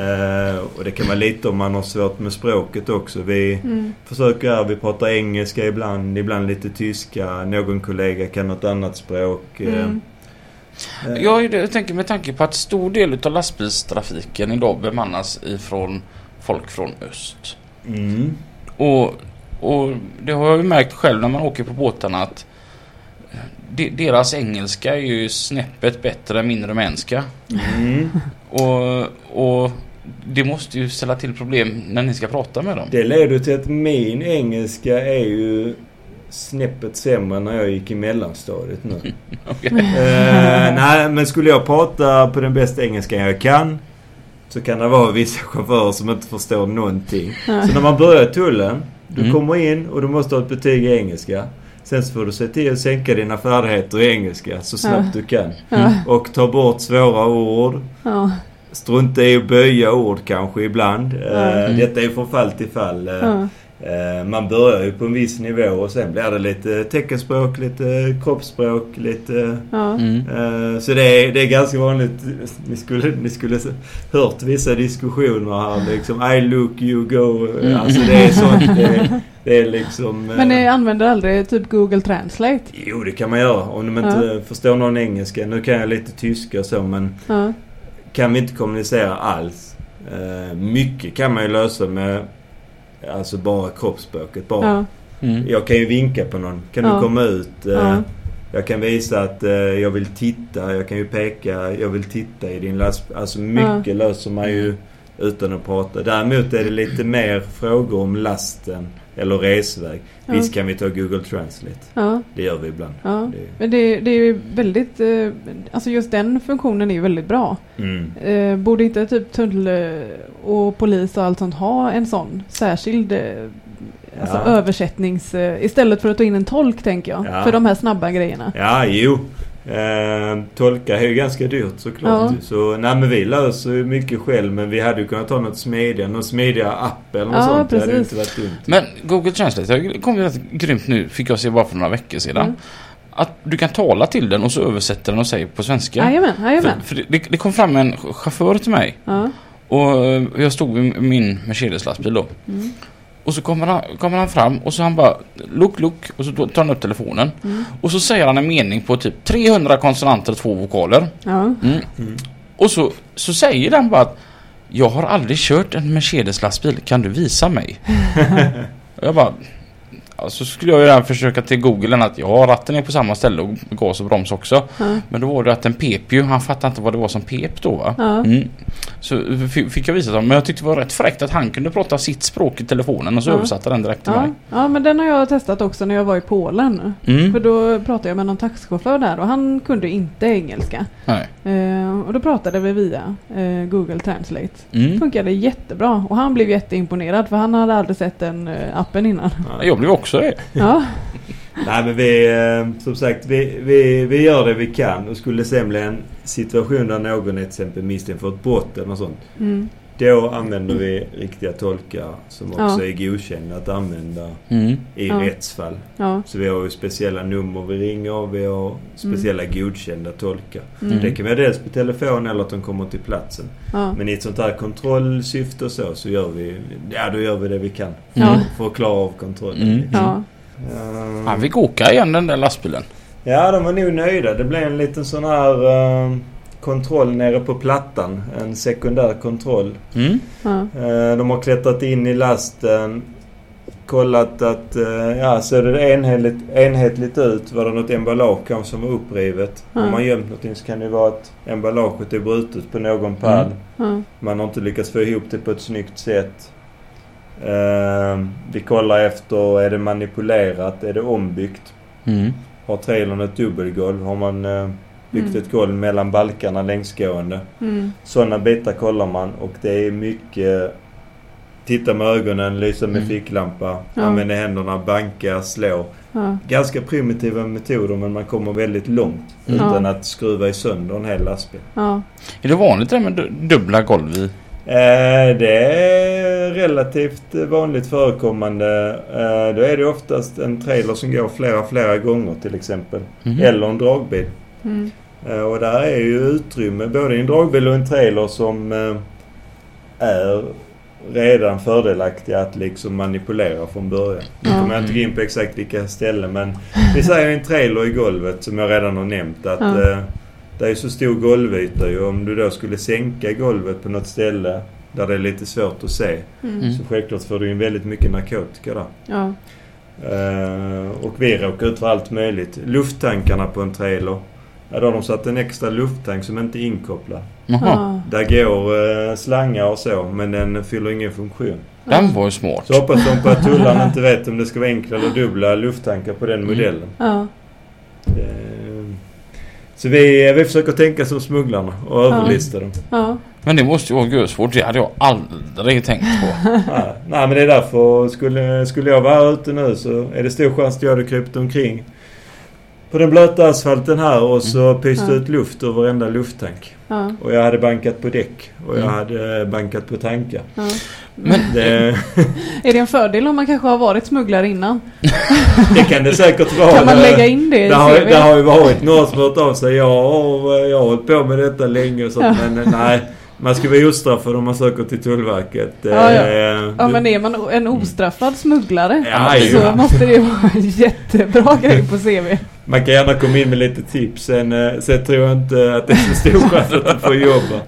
S3: eh, och det kan vara lite om man har svårt med språket också. Vi
S2: Mm.
S3: försöker här, vi pratar engelska ibland, ibland lite tyska. Någon kollega kan något annat språk. eh,
S2: Mm.
S3: eh,
S1: Jag, jag tänker med tanke på att stor del utav lastbilstrafiken idag bemannas ifrån folk från öst.
S3: Mm.
S1: Och, och det har jag ju märkt själv när man åker på båtarna att de, deras engelska är ju snäppet bättre än min rumänska.
S3: Mm. [laughs]
S1: Och, och det måste ju ställa till problem när ni ska prata med dem.
S3: Det leder till att min engelska är ju snäppet sämre när jag gick i mellanstadiet nu. [laughs]
S1: Okej. [laughs]
S3: Eh, nej, men skulle jag prata på den bästa engelskan jag kan så kan det vara vissa chaufförer som inte förstår någonting. Så när man börjar tullen, du
S1: Mm.
S3: kommer in och du måste ha ett betyg i engelska. Sen så får du se till att sänka dina färdigheter i engelska så snabbt du kan.
S2: Ja.
S3: Och ta bort svåra ord.
S2: Ja.
S3: Strunta i att böja ord kanske ibland.
S2: Ja.
S3: Eh, Detta är från fall till fall. Eh,
S2: Ja.
S3: Eh, Man börjar ju på en viss nivå och sen blir det lite teckenspråk, lite kroppsspråk, lite...
S2: Ja.
S1: Mm.
S3: eh, Så det är, det är ganska vanligt. Ni skulle, ni skulle hört vissa diskussioner här liksom. I look, you go.
S1: Mm.
S3: Alltså det är sånt. Det, [laughs] det är liksom... eh,
S2: Men ni använder aldrig typ Google Translate?
S3: Jo, det kan man göra om de inte förstår någon engelska. Nu kan jag lite tyska och så men
S2: Ja.
S3: kan vi inte kommunicera alls. Eh, mycket kan man ju lösa med alltså bara kroppsspråket. Bara
S2: Ja.
S1: Mm.
S3: Jag kan ju vinka på någon. Kan
S2: Ja.
S3: du komma ut? Eh,
S2: Ja.
S3: Jag kan visa att eh, jag vill titta. Jag kan ju peka. Jag vill titta i din lastbil. Alltså mycket löser man ju utan att prata. Däremot är det lite mer frågor om lasten eller resväg.
S2: Ja.
S3: Visst kan vi ta Google Translate.
S2: Ja.
S3: Det gör vi ibland.
S2: Ja.
S3: Det,
S2: Men det, det är ju väldigt, eh, alltså just den funktionen är ju väldigt bra.
S3: mm.
S2: Eh, borde inte typ tull eh, och polis och allt sånt ha en sån särskild alltså
S3: Ja.
S2: översättnings... Istället för att ta in en tolk tänker jag.
S3: Ja.
S2: För de här snabba grejerna.
S3: Ja, jo. Eh, tolka är ju ganska dyrt såklart.
S2: Ja.
S3: Så nej men vi löser ju mycket själv men vi hade ju kunnat ta något smidigare. Någon smidigare app eller något
S2: Ja,
S3: sånt. Det hade
S2: precis.
S3: inte varit dumt.
S1: Men Google Translate det kom ju rätt grymt nu, fick jag se bara för några veckor sedan.
S2: Mm.
S1: Att du kan tala till den och så översätter den och säger på svenska.
S2: Jajamän, jajamän.
S1: För, för det, det kom fram en chaufför till mig
S2: Ja.
S1: och jag stod vid min Mercedes-lastbil då.
S2: Mm.
S1: Och så kommer han, kommer han fram och så han bara look look och så tar han upp telefonen.
S2: Mm.
S1: Och så säger han en mening på typ 300 konsonanter och två vokaler.
S2: Ja.
S1: Mm.
S3: Mm.
S1: Och så, så säger den bara att Jag har aldrig kört en Mercedes-lastbil, kan du visa mig? [laughs] och jag bara ja, Så skulle jag ju redan försöka till Google att ja, ratten är på samma ställe och gas och broms också.
S2: Ja.
S1: Men då var det att den pep ju, han fattade inte vad det var som pep då va?
S2: Ja.
S1: Mm. Så fick jag visa dem, men jag tyckte det var rätt fräckt att han kunde prata sitt språk i telefonen och så översatte den direkt till
S2: Ja.
S1: mig.
S2: ja, men den har jag testat också när jag var i Polen.
S1: Mm.
S2: För då pratade jag med någon taxichaufför där och han kunde inte engelska. Eh, och då pratade vi via eh, Google Translate.
S1: Mm.
S2: Funkade jättebra och han blev jätteimponerad för han hade aldrig sett den eh, appen innan.
S3: Ja.
S1: Jag blev också det.
S2: Ja,
S3: Nej men vi, eh, som sagt, vi, vi, vi gör det vi kan. Och skulle det sen bli en situation där någon är till exempel misstänkt för ett brott eller något sånt.
S2: mm.
S3: Då använder vi riktiga tolkar som också
S2: Ja.
S3: är godkända att använda
S1: Mm.
S3: i
S2: Ja.
S3: rättsfall.
S2: Ja.
S3: Så vi har ju speciella nummer vi ringer och vi har speciella godkända tolkar.
S2: Mm.
S3: Det kan vara dels på telefon eller att de kommer till platsen.
S2: Ja.
S3: Men i ett sånt här kontrollsyfte och så, så gör vi, ja, då gör vi det vi kan.
S2: Ja.
S3: För att klara av kontrollen.
S1: Mm.
S2: Ja.
S3: Ehm,
S1: Han fick åka igen den där lastbilen.
S3: Ja, de var nog nöjda. Det blev en liten sån här eh, kontroll nere på plattan. En sekundär kontroll.
S1: Mm.
S2: Ja.
S3: Eh, de har klättrat in i lasten. Kollat att, eh, ja, ser det enhetligt, enhetligt ut? Var det något emballage kanske som var upprivet?
S2: Ja.
S3: Om man gömt någonting så kan det vara att emballaget är brutet på någon pall.
S1: Mm.
S2: Ja.
S3: Man har inte lyckats få ihop det på ett snyggt sätt. Eh, vi kollar efter, är det manipulerat? Är det ombyggt?
S1: Mm.
S3: Har trailern ett dubbelgolv? Har man eh, byggt
S2: Mm.
S3: ett golv mellan balkarna längsgående?
S2: Mm.
S3: Sådana bitar kollar man och det är mycket Titta med ögonen, lysa med
S1: Mm.
S3: ficklampa,
S2: Ja.
S3: använda händerna, banka, slå.
S2: Ja.
S3: Ganska primitiva metoder men man kommer väldigt långt
S1: Mm.
S3: utan
S2: Ja.
S3: att skruva i sönder en hel lastbil.
S2: Ja.
S1: Är det vanligt det med du- dubbla golv i?
S3: Eh, det är relativt vanligt förekommande. Eh, då är det oftast en trailer som går flera, flera gånger till exempel.
S1: Mhm.
S3: Eller en dragbil.
S2: Mm.
S3: Eh, Och där är ju utrymme både i en dragbil och en trailer som eh, är redan fördelaktiga att liksom manipulera från början. Nu kommer jag inte gå in på exakt vilka ställen men vi säger en trailer i golvet som jag redan har nämnt att eh, det är så stor golvyta ju. Om du då skulle sänka golvet på något ställe där det är lite svårt att se
S2: Mm.
S1: Mm.
S3: så självklart får du in väldigt mycket narkotika där.
S2: Ja.
S3: Eh, och vi råkar ut för allt möjligt. Lufttankarna på en trailer. Ja, då har de satt en extra lufttank som inte är inkopplad.
S1: Jaha.
S2: Ja.
S3: Där går eh, slangar och så, men den fyller ingen funktion.
S1: Den var ju smart.
S3: Så hoppas de på att tullarna inte vet om det ska vara enkla eller dubbla lufttankar på den modellen.
S2: Ja.
S3: Eh, så vi, vi försöker tänka som smugglarna och överlista dem.
S2: Ja.
S1: Men det måste ju vara görsvårt. Det hade jag aldrig tänkt på. [laughs]
S3: Nej, nej, men det är därför. Skulle, skulle jag vara ute nu så är det stor chans att jag hade krypt omkring på den blöta asfalten här och så pyste
S2: Ja.
S3: ut luft ur varenda lufttank.
S2: Ja.
S3: Och jag hade bankat på däck och jag
S1: Mm.
S3: hade bankat på tankar.
S2: Ja.
S1: Men
S3: Det, [laughs]
S2: Är det en fördel om man kanske har varit smugglare innan? [laughs]
S3: det kan det säkert vara.
S2: Kan man lägga in det i
S3: det har,
S2: CV?
S3: det har ju varit några som hört av sig. Jag har, jag har hållit på med detta länge och sånt.
S2: Ja.
S3: Men nej, man ska vara ostraffad om man söker till Tullverket.
S2: Ja, ja.
S3: Eh,
S2: Ja men är man en ostraffad smugglare
S3: Ja,
S2: så
S3: ja.
S2: måste det vara en jättebra grej på CV.
S3: Man kan gärna komma in med lite tips. Sen, eh, sen tror jag inte att det är så stor chans att du får jobba.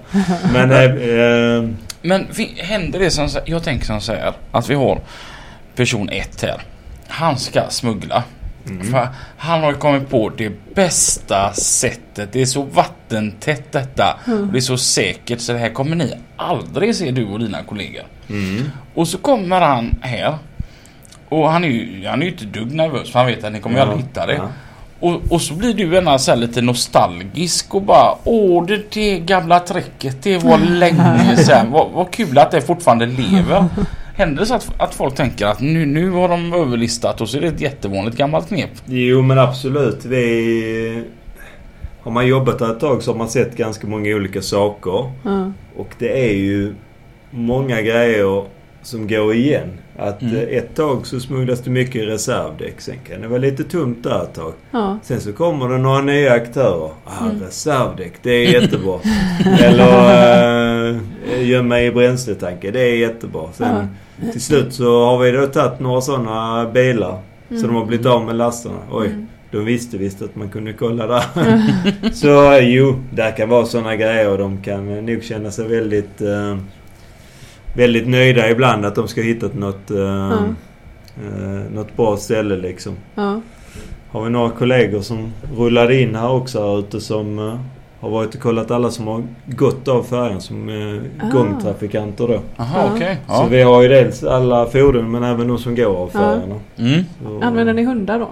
S3: Men eh,
S1: Men händer det som, jag tänker som så här att vi har person ett här. Han ska smuggla.
S3: mm.
S1: För han har kommit på det bästa sättet. Det är så vattentätt detta.
S2: Mm.
S1: Och det är så säkert så det här kommer ni aldrig se du och dina kollegor.
S3: Mm.
S1: Och så kommer han här. Och han är ju, han är ju inte dugg nervös för han vet att ni kommer ju aldrig hitta det.
S3: Ja.
S1: Och, och så blir du ena så här lite nostalgisk och bara Åh det, det gamla tricket det var länge [laughs] sedan. Vad, vad kul att det fortfarande lever. Händer det så att, att folk tänker att nu, nu har de överlistat och så är det ett jättevanligt gammalt knep?
S3: Jo men absolut. Vi... Har man jobbat här ett tag så har man sett ganska många olika saker.
S2: Ja.
S3: Och det är ju många grejer som går igen. Att
S1: Mm.
S3: eh, ett tag så smugglas det mycket reservdäck. Sen kan det vara lite tomt där ett tag.
S2: Ja.
S3: Sen så kommer det några nya aktörer. Ah,
S2: Mm.
S3: reservdäck, det är [laughs] jättebra. Eller äh, gömma i bränsletanken, det är jättebra. Sen till slut så har vi då tagit några sådana bilar. Så de har blivit av med lasterna. Oj,
S2: Mm.
S3: de visste visst att man kunde kolla där. [laughs] så jo, där kan vara sådana grejer de kan nog känna sig väldigt eh, Väldigt nöjda ibland att de ska ha hittat något, eh, eh, något bra ställe liksom.
S2: Ja.
S3: Har vi några kollegor som rullade in här också här ute som eh, har varit och kollat alla som har gått av färjan som eh,
S2: Ah.
S3: gångtrafikanter då.
S1: Jaha
S2: Ja.
S1: okej.
S3: Så
S1: Ja.
S3: vi har ju dels alla fordon men även de som går av
S2: Ja.
S3: färjorna.
S1: Mm.
S3: Så,
S2: Använder ni hundar då?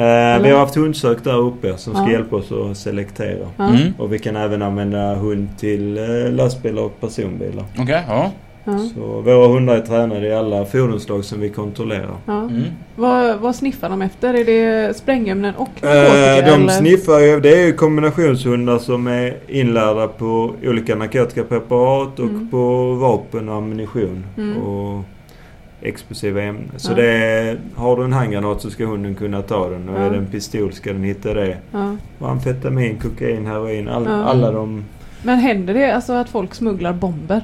S3: eh, vi har haft hundsök där uppe som ska
S2: Ja.
S3: hjälpa oss att selektera.
S2: Ja.
S1: Mm.
S3: Och vi kan även använda hund till eh, lastbilar och personbilar.
S1: Okej, ja.
S2: Ja.
S3: Så våra hundar är tränade i alla fordonslag som vi kontrollerar.
S2: Ja.
S1: Mm.
S2: Vad, vad sniffar de efter? Är det sprängämnen och narkotika?
S3: Eh, de
S2: eller?
S3: sniffar ju, det är ju kombinationshundar som är inlärda på olika narkotikapreparat och
S2: Mm.
S3: på vapen och ammunition.
S2: Mm.
S3: Och explosiva ämnen. Så
S2: Ja.
S3: det är, har du en handgranat så ska hunden kunna ta den. Och
S2: Ja.
S3: är det en pistol ska den hitta det.
S2: Ja.
S3: Och amfetamin, kokain, heroin. All,
S2: Ja.
S3: Alla de...
S2: Men händer det alltså att folk smugglar bomber?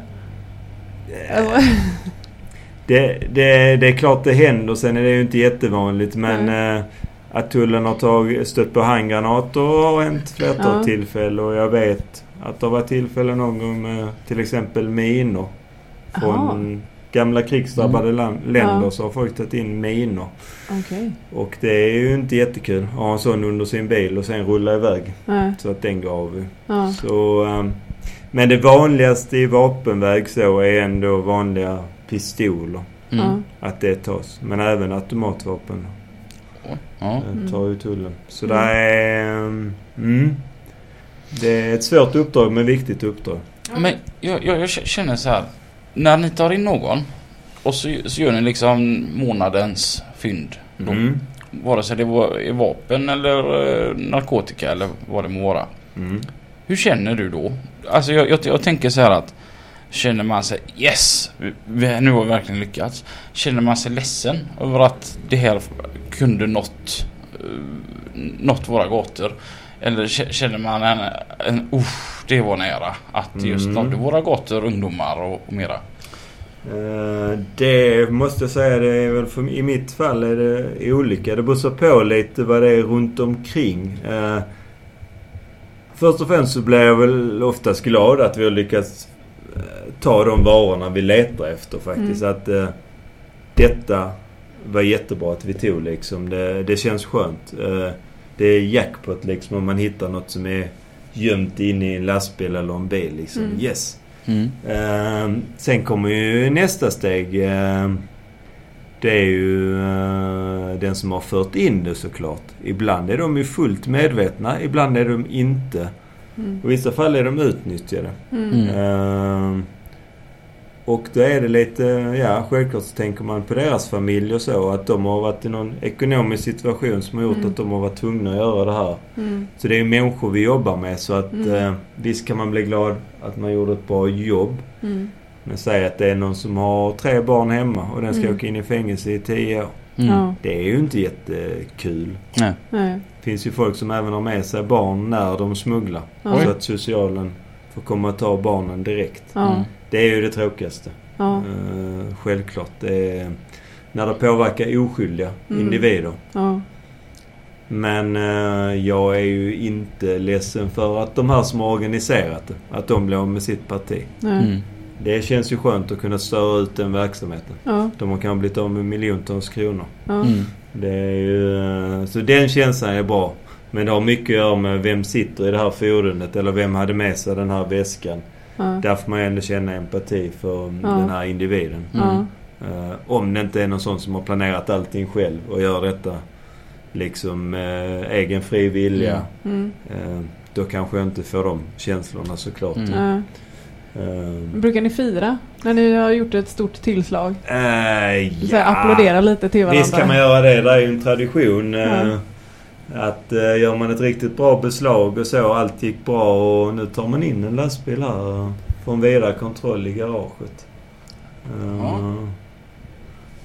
S2: Alltså,
S3: Det, det, det är klart det händer. Sen är det ju inte jättevanligt. Men eh, att tullen har tagit, stött på handgranater har hänt flertal
S2: Ja.
S3: tillfällen. Och jag vet att det har varit tillfällen någon gång med till exempel minor. Från gamla krigsdrabbade lan- länder
S2: Ja.
S3: så har folk tagit in minor.
S2: Okej.
S3: Och det är ju inte jättekul att ha en sån under sin bil och sen rulla iväg.
S2: Nej.
S3: Så att den går av.
S2: Ja.
S3: Så, ehm, men det vanligaste i vapenväg så är ändå vanliga pistoler.
S1: Mm.
S3: Att det tas. Men även automatvapen
S1: Ja.
S3: eh,
S2: Mm.
S3: tar ju tullen. Så
S2: Mm.
S3: det är... ehm, Mm, det är ett svårt uppdrag men viktigt uppdrag.
S1: Men jag, jag, jag känner så här. När ni tar in någon och så, så gör ni liksom månadens fynd. Då.
S3: Mm.
S1: Vare sig det var är vapen eller eh, narkotika eller vad det må vara.
S3: Mm.
S1: Hur känner du då? Alltså jag, jag, jag tänker så här att Känner man sig yes, vi, nu har vi verkligen lyckats. Känner man sig ledsen över att det här kunde nått, uh, nått våra gator? Eller känner man en, en usch, det var nära att det just
S3: Mm.
S1: nådde våra gator, ungdomar och, och mera?
S3: Eh, Det måste jag säga, det är väl för, i mitt fall är det olika. Det beror på lite vad det är runt omkring. Eh, Först och främst så blir jag väl oftast glad att vi har lyckats eh, ta de varorna vi letar efter faktiskt. Att eh, detta var jättebra att vi tog liksom. Det, det känns skönt. Eh, det är jackpot liksom om man hittar något som är gömt inne i en lastbil eller en bil liksom.
S2: Mm.
S3: Yes!
S1: Mm.
S3: Ehm, sen kommer ju nästa steg. Det är ju eh, den som har fört in det såklart. Ibland är de ju fullt medvetna, ibland är de inte.
S2: Mm.
S3: I vissa fall är de utnyttjade.
S2: Mm.
S3: Ehm, och då är det lite, ja självklart så tänker man på deras familj och så. Att de har varit i någon ekonomisk situation som har gjort
S2: Mm.
S3: att de har varit tvungna att göra det här.
S2: Mm.
S3: Så det är ju människor vi jobbar med så att
S2: Mm.
S3: eh, visst kan man bli glad att man gjorde ett bra jobb.
S2: Mm.
S3: Men säg att det är någon som har tre barn hemma och den ska
S2: Mm.
S3: åka in i fängelse i tio år.
S1: Mm.
S3: Det är ju inte jättekul.
S1: Nej.
S2: Nej.
S3: Det finns ju folk som även har med sig barn när de smugglar.
S2: Ja.
S3: Så att socialen får komma och ta barnen direkt.
S2: Ja.
S1: Mm.
S3: Det är ju det tråkigaste.
S2: Ja.
S3: Eh, självklart. Det är när det påverkar oskyldiga
S2: Mm.
S3: individer.
S2: Ja.
S3: Men eh, jag är ju inte ledsen för att de här som har organiserat det, att de blir av med sitt parti.
S1: Mm.
S3: Det känns ju skönt att kunna störa ut den verksamheten.
S2: Ja.
S3: De har kanske blivit av med miljontals kronor.
S2: Ja.
S1: Mm.
S3: Det är ju, eh, så den känslan är bra. Men det har mycket att göra med vem sitter i det här fordonet eller vem hade med sig den här väskan.
S2: Ja.
S3: Där får man ju ändå känna empati för
S2: Ja.
S3: den här individen.
S2: Ja.
S3: Eh, om det inte är någon sån som har planerat allting själv och gör detta liksom eh, egen fri vilja.
S2: Mm.
S3: Eh, då kanske jag inte får de känslorna såklart.
S1: Mm.
S2: Ja.
S3: Eh,
S2: Brukar ni fira när ni har gjort ett stort tillslag? Så här, applådera lite till varandra?
S3: Visst kan man göra det. Det är ju en tradition.
S2: Ja.
S3: Att eh, gör man ett riktigt bra beslag och så, allt gick bra och nu tar man in en lastbil här och får en vidare kontroll i garaget. Eh,
S1: Ja.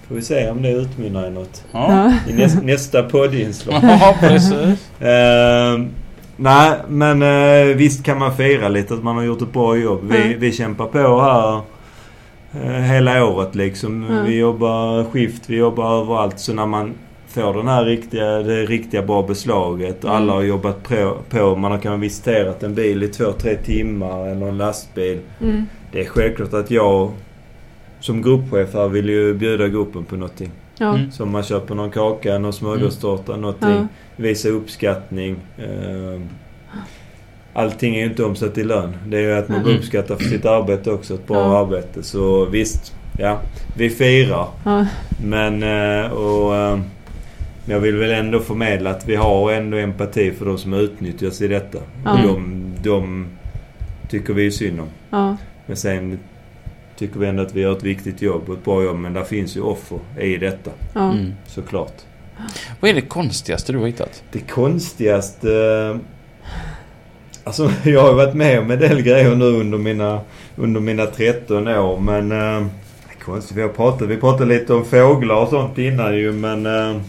S3: Får vi se om det utmynnar i något.
S1: Ja.
S2: Ja.
S3: I näs, nästa poddinslag. [laughs]
S1: ja, precis.
S3: Nej, men eh, visst kan man fira lite att man har gjort ett bra jobb. Vi,
S2: Mm.
S3: vi kämpar på här eh, hela året liksom.
S2: Mm.
S3: Vi jobbar skift, vi jobbar överallt. Så när man får den här riktiga, det riktiga bra beslaget och
S2: Mm.
S3: alla har jobbat på, på. Man har kanske visiterat en bil i två, tre timmar eller en lastbil.
S2: Mm.
S3: Det är självklart att jag som gruppchef här vill ju bjuda gruppen på någonting.
S2: Ja.
S1: Mm.
S3: Som man köper någon kaka, någon smörgåstårta, någonting
S2: Ja.
S3: visa uppskattning. Eh, Allting är ju inte omsatt i lön. Det är ju att man blir
S1: Mm.
S3: uppskattad för sitt arbete också. Ett bra
S2: Ja.
S3: arbete. Så visst, ja. Vi firar.
S2: Ja.
S3: Men eh, och, eh, men jag vill väl ändå förmedla att vi har ändå empati för de som utnyttjas i detta.
S2: Ja.
S3: Och de, de tycker vi är synd om.
S2: Ja.
S3: Men sen tycker vi ändå att vi gör ett viktigt jobb och ett bra jobb. Men där finns ju offer i detta
S2: Ja.
S1: Mm.
S3: såklart.
S1: Vad är det konstigaste du har hittat?
S3: Det konstigaste... eh, Alltså [laughs] jag har varit med om en del grejer nu under mina, under mina 13 år men... Eh, konstigt, vi har pratat, vi pratade lite om fåglar och sånt innan ju men... Eh,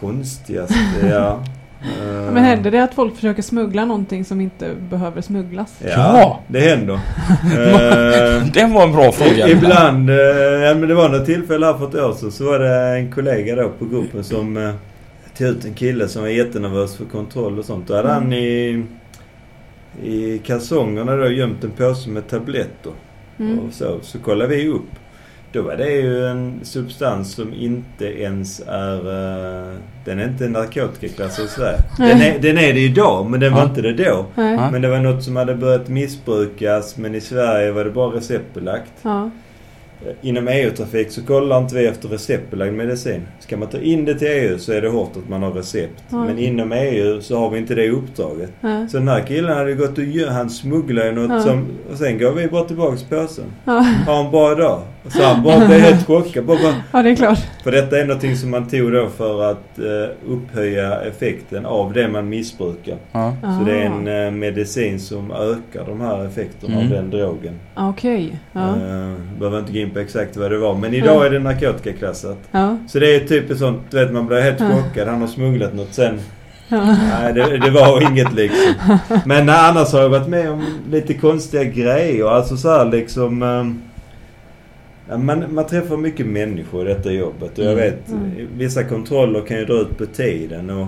S3: konstigaste, ja. Eh,
S2: Men händer det att folk försöker smuggla någonting som inte behöver smugglas?
S3: Ja,
S1: Ja.
S3: det händer. [laughs] Eh,
S1: Det var en bra fråga.
S3: Ibland, eh, ja, men det var något tillfälle här för ett år sedan så var det en kollega då på gruppen som eh, tog ut en kille som var jättenervös för kontroll och sånt. Då hade han i, i kalsongerna då gömt en påse med tabletter.
S2: Mm.
S3: Och så, så kollade vi upp. Då var det ju en substans som inte ens är... eh, den är inte narkotikaklassad i Sverige. Den är, den är det idag, men den var
S1: Ja.
S3: inte det då.
S2: Nej.
S3: Men det var något som hade börjat missbrukas men i Sverige var det bara receptbelagt.
S2: Ja.
S3: Inom EU-trafik så kollar inte vi efter receptbelagd medicin. Ska man ta in det till EU så är det hårt att man har recept.
S2: Ja.
S3: Men inom EU så har vi inte det uppdraget.
S2: Ja.
S3: Så den här killen hade gått och han smugglade något
S2: Ja.
S3: som... Och sen gav vi bara tillbaks påsen.
S2: Ja.
S3: Ha en bra dag. Så han bara blev helt chockad. Bara, bara,
S2: ja, det är klart.
S3: för detta är någonting som man tog då för att eh, upphöja effekten av det man missbrukar.
S1: Ja.
S3: Så det är en eh, medicin som ökar de här effekterna
S1: Mm.
S3: av den drogen.
S2: Ah, Okej. Ja.
S3: Eh, behöver inte gå in på exakt vad det var. Men idag
S2: Ja.
S3: är det narkotikaklassat.
S2: Ja.
S3: Så det är typ ett sånt, du vet man blir helt chockad. Han har smugglat något sen.
S2: Ja.
S3: Nej det, det var inget liksom. Men nej, annars har jag varit med om lite konstiga grejer. Alltså så här liksom. ja, man, man träffar mycket människor i detta jobbet. Och jag
S1: Mm.
S3: vet,
S2: Mm.
S3: vissa kontroller kan ju dra ut på tiden. Och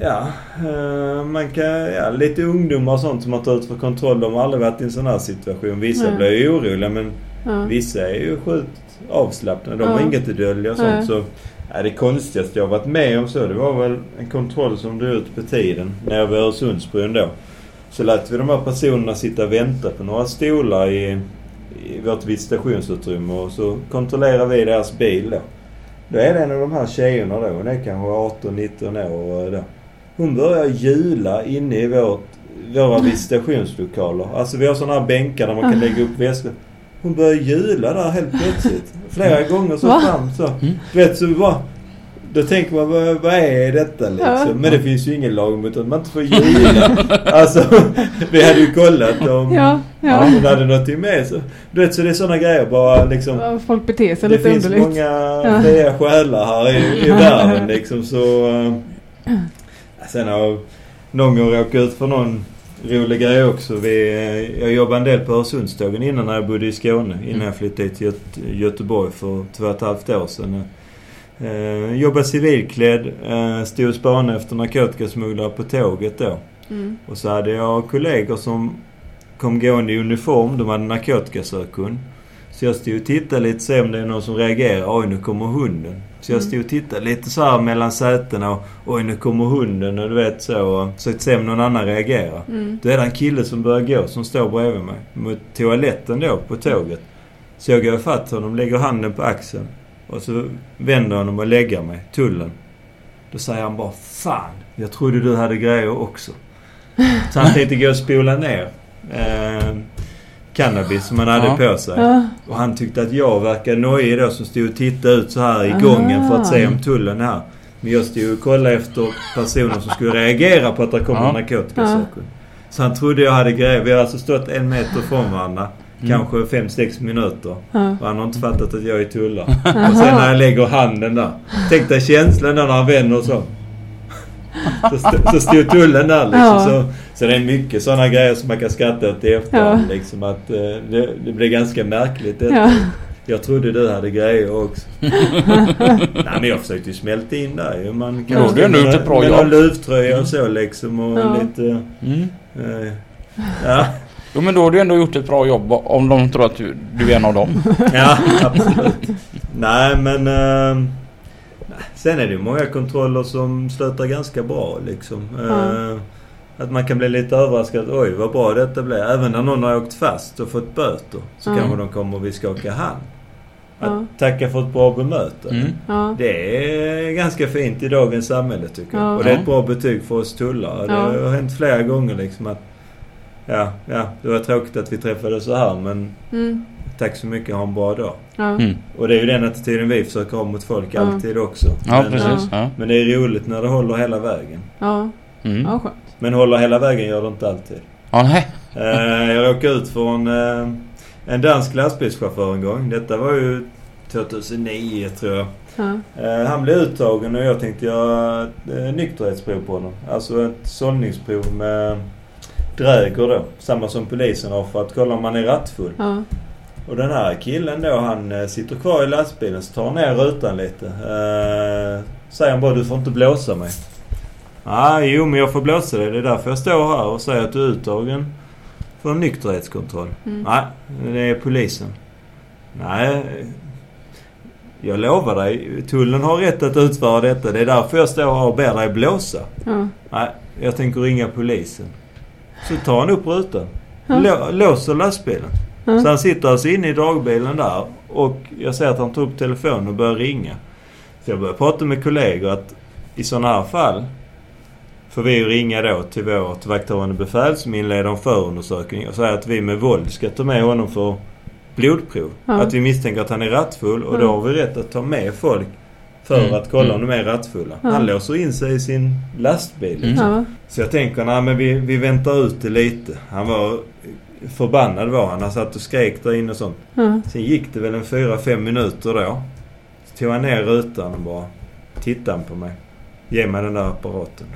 S3: Ja, eh, man kan, ja, lite ungdomar och sånt som man tar ut för kontroll. De har aldrig varit i en sån här situation. Vissa
S2: Nej.
S3: blir ju oroliga men
S2: Ja.
S3: Vissa är ju sjukt avslappnade. De har inget att dölja och sånt. Så, ja, det konstigaste jag har varit med om så det var väl en kontroll som drog ut på tiden. Nere vid Öresundsbron då. Så lät vi de här personerna sitta och vänta på några stolar i, i vårt visitationsutrymme och så kontrollerar vi deras bil då. Då är det en av de här tjejerna då. Hon är kanske 18-19 år då. Hon börjar jula inne i vårt, våra visitationslokaler. Alltså vi har sådana här bänkar där man kan lägga upp väskor. Hon börjar jula där helt plötsligt. Flera gånger så
S2: Va?
S3: fram så.
S1: Mm.
S3: Du vet så bara... Då tänker man vad, vad är detta liksom?
S2: Ja.
S3: Men det finns ju ingen lag mot att man inte får [laughs] jula. alltså vi hade ju kollat om
S2: Ja,
S3: ja.
S2: ja.
S3: hon hade någonting med sig. Du vet så det är sådana grejer bara liksom.
S2: Ja, Folk beter sig
S3: Det
S2: lite
S3: finns
S2: underligt.
S3: många
S2: Ja.
S3: fria själar här i, i världen liksom så... Uh, sen har någon gång råkat ut för någon rolig grej också. Vi, eh, jag jobbade en del på Öresundstågen innan när jag bodde i Skåne. Innan jag flyttade till Göte, Göteborg för två och ett halvt år sedan. Uh, jobbade civilklädd. Uh, stod och spanade efter narkotikasmugglare på tåget då.
S2: Mm.
S3: Och så hade jag kollegor som kom gående i uniform. De hade narkotikasökund. Så jag stod och tittade lite se om det är någon som reagerar. Oj, nu kommer hunden. Så jag
S2: Mm.
S3: stod och tittade lite så här mellan sätena och oj, nu kommer hunden och du vet så. Och försökte se om någon annan reagerar.
S2: Mm.
S3: Då är det en kille som börjar gå som står bredvid mig. Mot toaletten då på tåget. Så jag går ifatt honom, lägger handen på axeln. Och så vänder honom och lägger mig. Tullen. Då säger han bara Fan, jag trodde du hade grejer också. Så han tänkte gå och spola ner eh, cannabis som han hade
S1: Ja.
S3: på sig.
S2: Ja.
S3: Och han tyckte att jag verkade nojig då som stod och tittade ut så här i
S2: Ah.
S3: gången för att se om tullen är här. Men jag stod och kollade efter personer som skulle reagera på att det kommer
S1: Ja.
S3: narkotikasökande. Så han trodde jag hade grejer. Vi har alltså stått en meter från varandra.
S1: Mm.
S3: Kanske fem sex minuter.
S2: Ja.
S3: Och han har inte fattat att jag är tullare. Och sen när jag lägger handen där. Tänk dig känslan då när han vänder och så. Så, st- så stod tullen där liksom.
S2: Ja.
S3: Så, så det är mycket sådana grejer som man kan skratta åt i efterhand.
S2: Ja.
S3: Liksom att eh, det, det blir ganska märkligt detta.
S2: Ja.
S3: Jag trodde du hade grejer också. [laughs] Nej men jag försökte ju smälta in där ju. Man
S1: Ja, du har ändå gjort ett bra
S3: med
S1: jobb.
S3: någon luvtröja och så liksom. Och
S2: Ja.
S3: lite...
S1: Mm.
S3: Eh, ja.
S1: Jo men då har du ändå gjort ett bra jobb om de tror att du, du är en av dem. [laughs]
S3: Ja, absolut. Nej, men... nej. sen är det ju många kontroller som slutar ganska bra liksom.
S2: Ja.
S3: Eh, att man kan bli lite överraskad. Oj, vad bra detta blev. Även när någon har åkt fast och fått böter så
S2: Ja.
S3: kanske de kommer och vill skaka hand. Att
S2: Ja.
S3: tacka för ett bra bemötande.
S1: Mm.
S2: Ja.
S3: Det är ganska fint i dagens samhälle tycker jag.
S2: Ja.
S3: Och det är ett bra betyg för oss tullare.
S2: Ja.
S3: Det har hänt flera gånger liksom att... Ja, ja, det var tråkigt att vi träffades så här men
S2: Mm.
S3: tack så mycket, ha en bra dag.
S2: Ja.
S1: Mm.
S3: Och det är ju den attityden vi försöker ha mot folk
S2: Ja.
S3: alltid också.
S1: Ja,
S3: men,
S1: precis. Ja.
S3: men det är roligt när det håller hela vägen.
S2: Ja.
S1: Mm.
S2: ja, skönt.
S3: Men håller hela vägen gör det inte alltid.
S1: Ja, nej.
S3: Eh, jag råkade ut för en, eh, en dansk lastbilschaufför en gång. Detta var ju 2009 tror jag.
S2: Ja.
S3: Eh, han blev uttagen och jag tänkte göra nykterhetsprov på honom. Alltså ett sållningsprov med dräger då. Samma som polisen har för att kolla om man är rattfull.
S2: Ja.
S3: Och den här killen då han eh, sitter kvar i lastbilen så tar han ner rutan lite. Eh, säger han bara du får inte blåsa mig. Ah, jo men jag får blåsa dig. Det är därför jag står här och säger att du är uttagen för en nykterhetskontroll.
S2: Mm.
S3: Nej, det är polisen. Nej, jag lovar dig. Tullen har rätt att utföra detta. Det är därför jag står här och ber dig blåsa.
S2: Ja.
S3: Nej, jag tänker ringa polisen. Så tar han upp rutan.
S2: Ja.
S3: Lå- låser lastbilen.
S2: Ja.
S3: Så han sitter alltså inne i dragbilen där och jag ser att han tar upp telefonen och börjar ringa. Så jag börjar prata med kollegor att i sådana här fall får vi ringa då till vårt vakthavande befäl som inleder en förundersökning och säga att vi med våld ska ta med honom för blodprov.
S2: Ja.
S3: Att vi misstänker att han är rattfull och då har vi rätt att ta med folk för
S1: Mm.
S3: att kolla om
S1: Mm.
S3: de är rattfulla.
S2: Ja.
S3: Han låser in sig i sin lastbil.
S1: Mm.
S3: Liksom.
S2: Ja.
S3: Så jag tänker, nej men vi, vi väntar ut det lite. Han var förbannad var han. Han satt och skrek där inne och sånt.
S2: Ja.
S3: Sen gick det väl en fyra fem minuter då. Så tog han ner rutan och bara tittade på mig. Ge mig den där apparaten.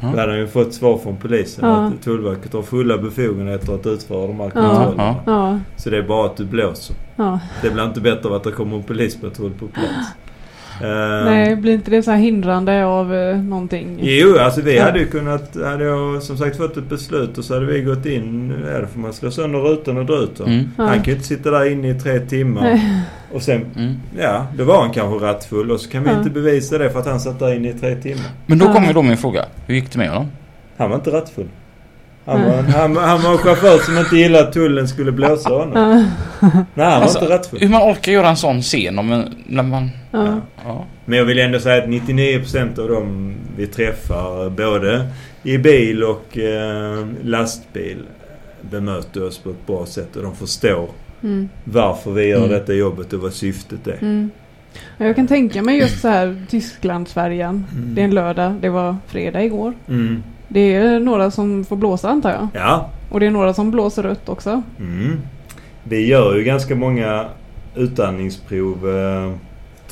S3: Då hade han ju fått svar från polisen
S2: Ja.
S3: att Tullverket har fulla befogenheter att utföra de här kontrollerna.
S2: Ja.
S3: Så det är bara att du blåser.
S2: Ja.
S3: Det blir inte bättre av att det kommer en polispatrull på plats. [laughs] Eh,
S2: Nej, blir inte det så här hindrande av eh, någonting?
S3: Jo, alltså vi
S2: Ja.
S3: hade ju kunnat, hade jag som sagt fått ett beslut och så hade vi gått in, ja då får man slå sönder rutan och dra ut.
S1: Mm.
S2: Ja.
S3: Han kan ju inte sitta där inne i tre timmar.
S2: Nej.
S3: Och sen,
S1: Mm.
S3: ja, då var han kanske rattfull och så kan vi
S2: Ja.
S3: inte bevisa det för att han satt där inne i tre timmar.
S1: Men då
S2: Ja.
S1: kommer då min fråga. Hur gick det med honom?
S3: Han var inte rattfull. Han var, han, han var en chaufför som inte gillade att tullen skulle blåsa honom.
S2: Ja.
S3: Nej, han var
S1: Alltså,
S3: inte rattfull.
S1: Hur man orkar göra en sån scen om en, när man...
S2: Ja.
S1: Ja.
S3: Men jag vill ändå säga att 99% av dem vi träffar, både i bil och eh, lastbil, bemöter oss på ett bra sätt och de förstår
S2: Mm.
S3: varför vi gör
S1: Mm.
S3: detta jobbet och vad syftet är.
S2: Mm. Ja, Jag kan tänka mig just så här Tysklandsfärjan.
S3: Mm.
S2: Det är en lördag, det var fredag igår.
S3: Mm.
S2: Det är några som får blåsa antar jag.
S3: Ja.
S2: Och det är några som blåser rött också.
S3: Mm. Vi gör ju ganska många utandningsprov. Eh,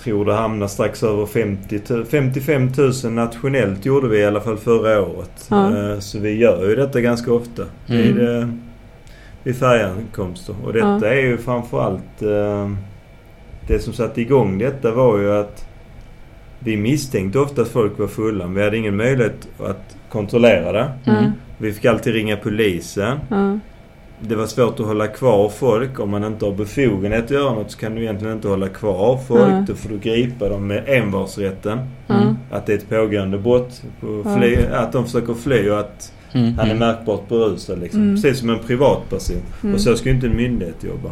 S3: tror det hamnar strax över 50 000, 55 000 nationellt gjorde vi i alla fall förra året.
S2: Ja.
S3: Eh, så vi gör ju detta ganska ofta.
S1: Mm.
S3: Vid, eh, vid färjankomster. Och detta
S2: Ja.
S3: är ju framförallt... Eh, det som satte igång detta var ju att vi misstänkte ofta att folk var fulla. Men vi hade ingen möjlighet att kontrollera det.
S1: Mm.
S3: Vi fick alltid ringa polisen.
S2: Ja.
S3: Det var svårt att hålla kvar folk. Om man inte har befogenhet att göra något så kan du egentligen inte hålla kvar folk.
S2: Nej.
S3: Då får du gripa dem med envarsrätten.
S2: Ja.
S3: Att det är ett pågående brott. På fly, Att de försöker fly och att
S1: Mm.
S3: han är märkbart berusad. Liksom.
S2: Mm.
S3: Precis som en privatperson.
S2: Mm.
S3: Och så ska ju inte en myndighet jobba.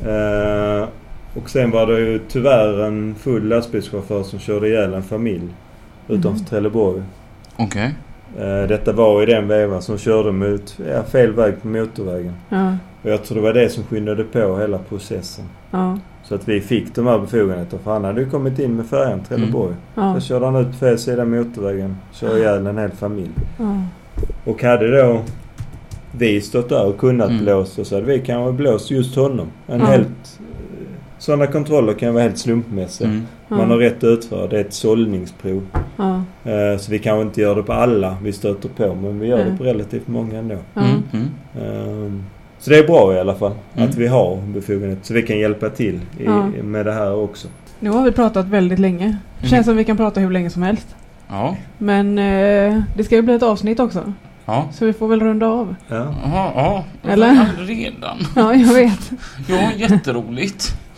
S3: Eh, och sen var det ju tyvärr en full lastbilschaufför som körde ihjäl en familj. Utanför
S2: Mhm.
S3: Trelleborg.
S1: Okej.
S3: Eh, detta var i den vevan som körde mot ja, fel väg på motorvägen.
S2: Ja.
S3: Och jag tror det var det som skyndade på hela processen.
S2: Ja.
S3: Så att vi fick de här befogenheterna. För han hade ju kommit in med färjan Trelleborg.
S2: Ja.
S3: Så körde han ut på fel sida motorvägen. Körde ihjäl en hel familj.
S2: Ja.
S3: Och hade då vi stått där och kunnat
S1: Mm.
S3: blåsa så hade vi kanske blåst just honom. En
S2: Ja.
S3: helt... Sådana kontroller kan vara helt slumpmässiga.
S1: Mm.
S3: Man har rätt att utföra. Det är ett sållningsprov.
S2: Ja.
S3: Eh, Så vi kanske inte gör det på alla vi stöter på. Men vi gör det på relativt många ändå.
S2: Ja.
S1: Mm. Mm.
S3: Ehm, Så det är bra i alla fall.
S1: Mm.
S3: Att vi har befogenhet. Så vi kan hjälpa till i,
S2: Ja.
S3: med det här också.
S2: Nu har vi pratat väldigt länge.
S1: Mm.
S2: Känns som vi kan prata hur länge som helst.
S1: Ja.
S2: Men eh, det ska ju bli ett avsnitt också.
S1: Ja.
S2: Så vi får väl runda av.
S3: Ja.
S1: Jaha, ja.
S2: Eller?
S1: Redan?
S2: Ja, jag vet.
S1: Ja, jätteroligt.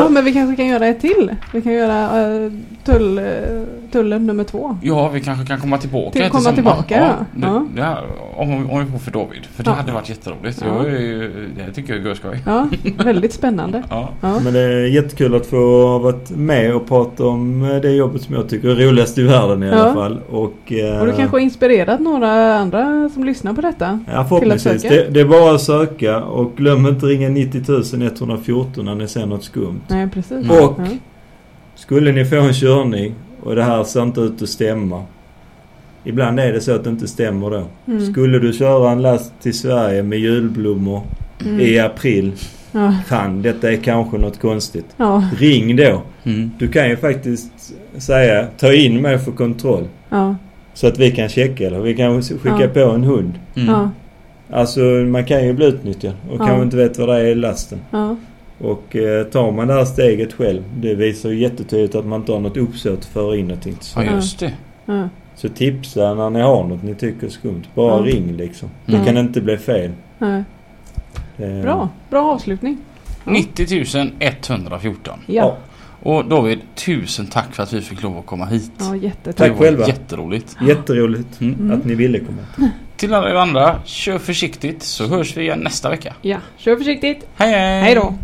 S2: Ja, men vi kanske kan göra ett till. Vi kan göra uh, tull, uh, tullen nummer två.
S1: Ja, vi kanske kan komma tillbaka
S2: Till- komma tillbaka, ja.
S1: det,
S2: Ja.
S1: Det här, om, om vi får för David. För det
S2: Ja.
S1: hade varit jätteroligt.
S2: Ja.
S1: Jag det tycker jag är skoj.
S2: Ja, väldigt spännande.
S1: Ja.
S2: Ja.
S3: Men det är jättekul att få varit med och prata om eh, det jobbet som jag tycker är roligast i världen i
S2: Ja.
S3: alla fall. Och, eh,
S2: Och du kanske har inspirerat några andra som lyssnar på detta.
S3: Ja förhoppningsvis. Det, det är bara att söka och glöm inte ringa 90 114 när ni ser något skumt.
S2: Nej, precis.
S3: Och
S2: Ja.
S3: skulle ni få en körning och det här ser inte ut att stämma. Ibland är det så att det inte stämmer då.
S2: Mm.
S3: Skulle du köra en last till Sverige med julblommor
S2: Mm.
S3: i april.
S2: Ja.
S3: Fan, detta är kanske något konstigt.
S2: Ja.
S3: Ring då.
S1: Mm.
S3: Du kan ju faktiskt säga ta in mig för kontroll.
S2: Ja.
S3: Så att vi kan checka eller vi kan skicka
S2: Ja.
S3: på en hund.
S1: Mm.
S2: Ja.
S3: Alltså man kan ju bli utnyttjad och
S2: Ja.
S3: kanske inte vet vad det är i lasten. Och eh, tar man det här steget själv, det visar ju jättetydligt att man inte har något uppsåt att föra in någonting. Så,
S1: Ja, just det.
S3: Så tipsa när ni har något ni tycker är skumt. Bara
S2: Ja.
S3: ring liksom.
S1: Mm.
S3: Det kan inte bli fel.
S2: Nej.
S3: Det-
S2: Bra. Bra avslutning. Ja.
S1: 90 114.
S2: Ja.
S1: Och David, tusen tack för att vi fick lov att komma hit.
S2: Ja, jättetack.
S3: Tack
S1: det var
S3: själva.
S1: jätteroligt.
S3: Jätteroligt
S1: Mm.
S2: Mm.
S3: att ni ville komma. [laughs]
S1: Till alla er andra, kör försiktigt så hörs vi igen nästa vecka.
S2: Ja, kör försiktigt.
S1: Hej hej!
S2: Hej då.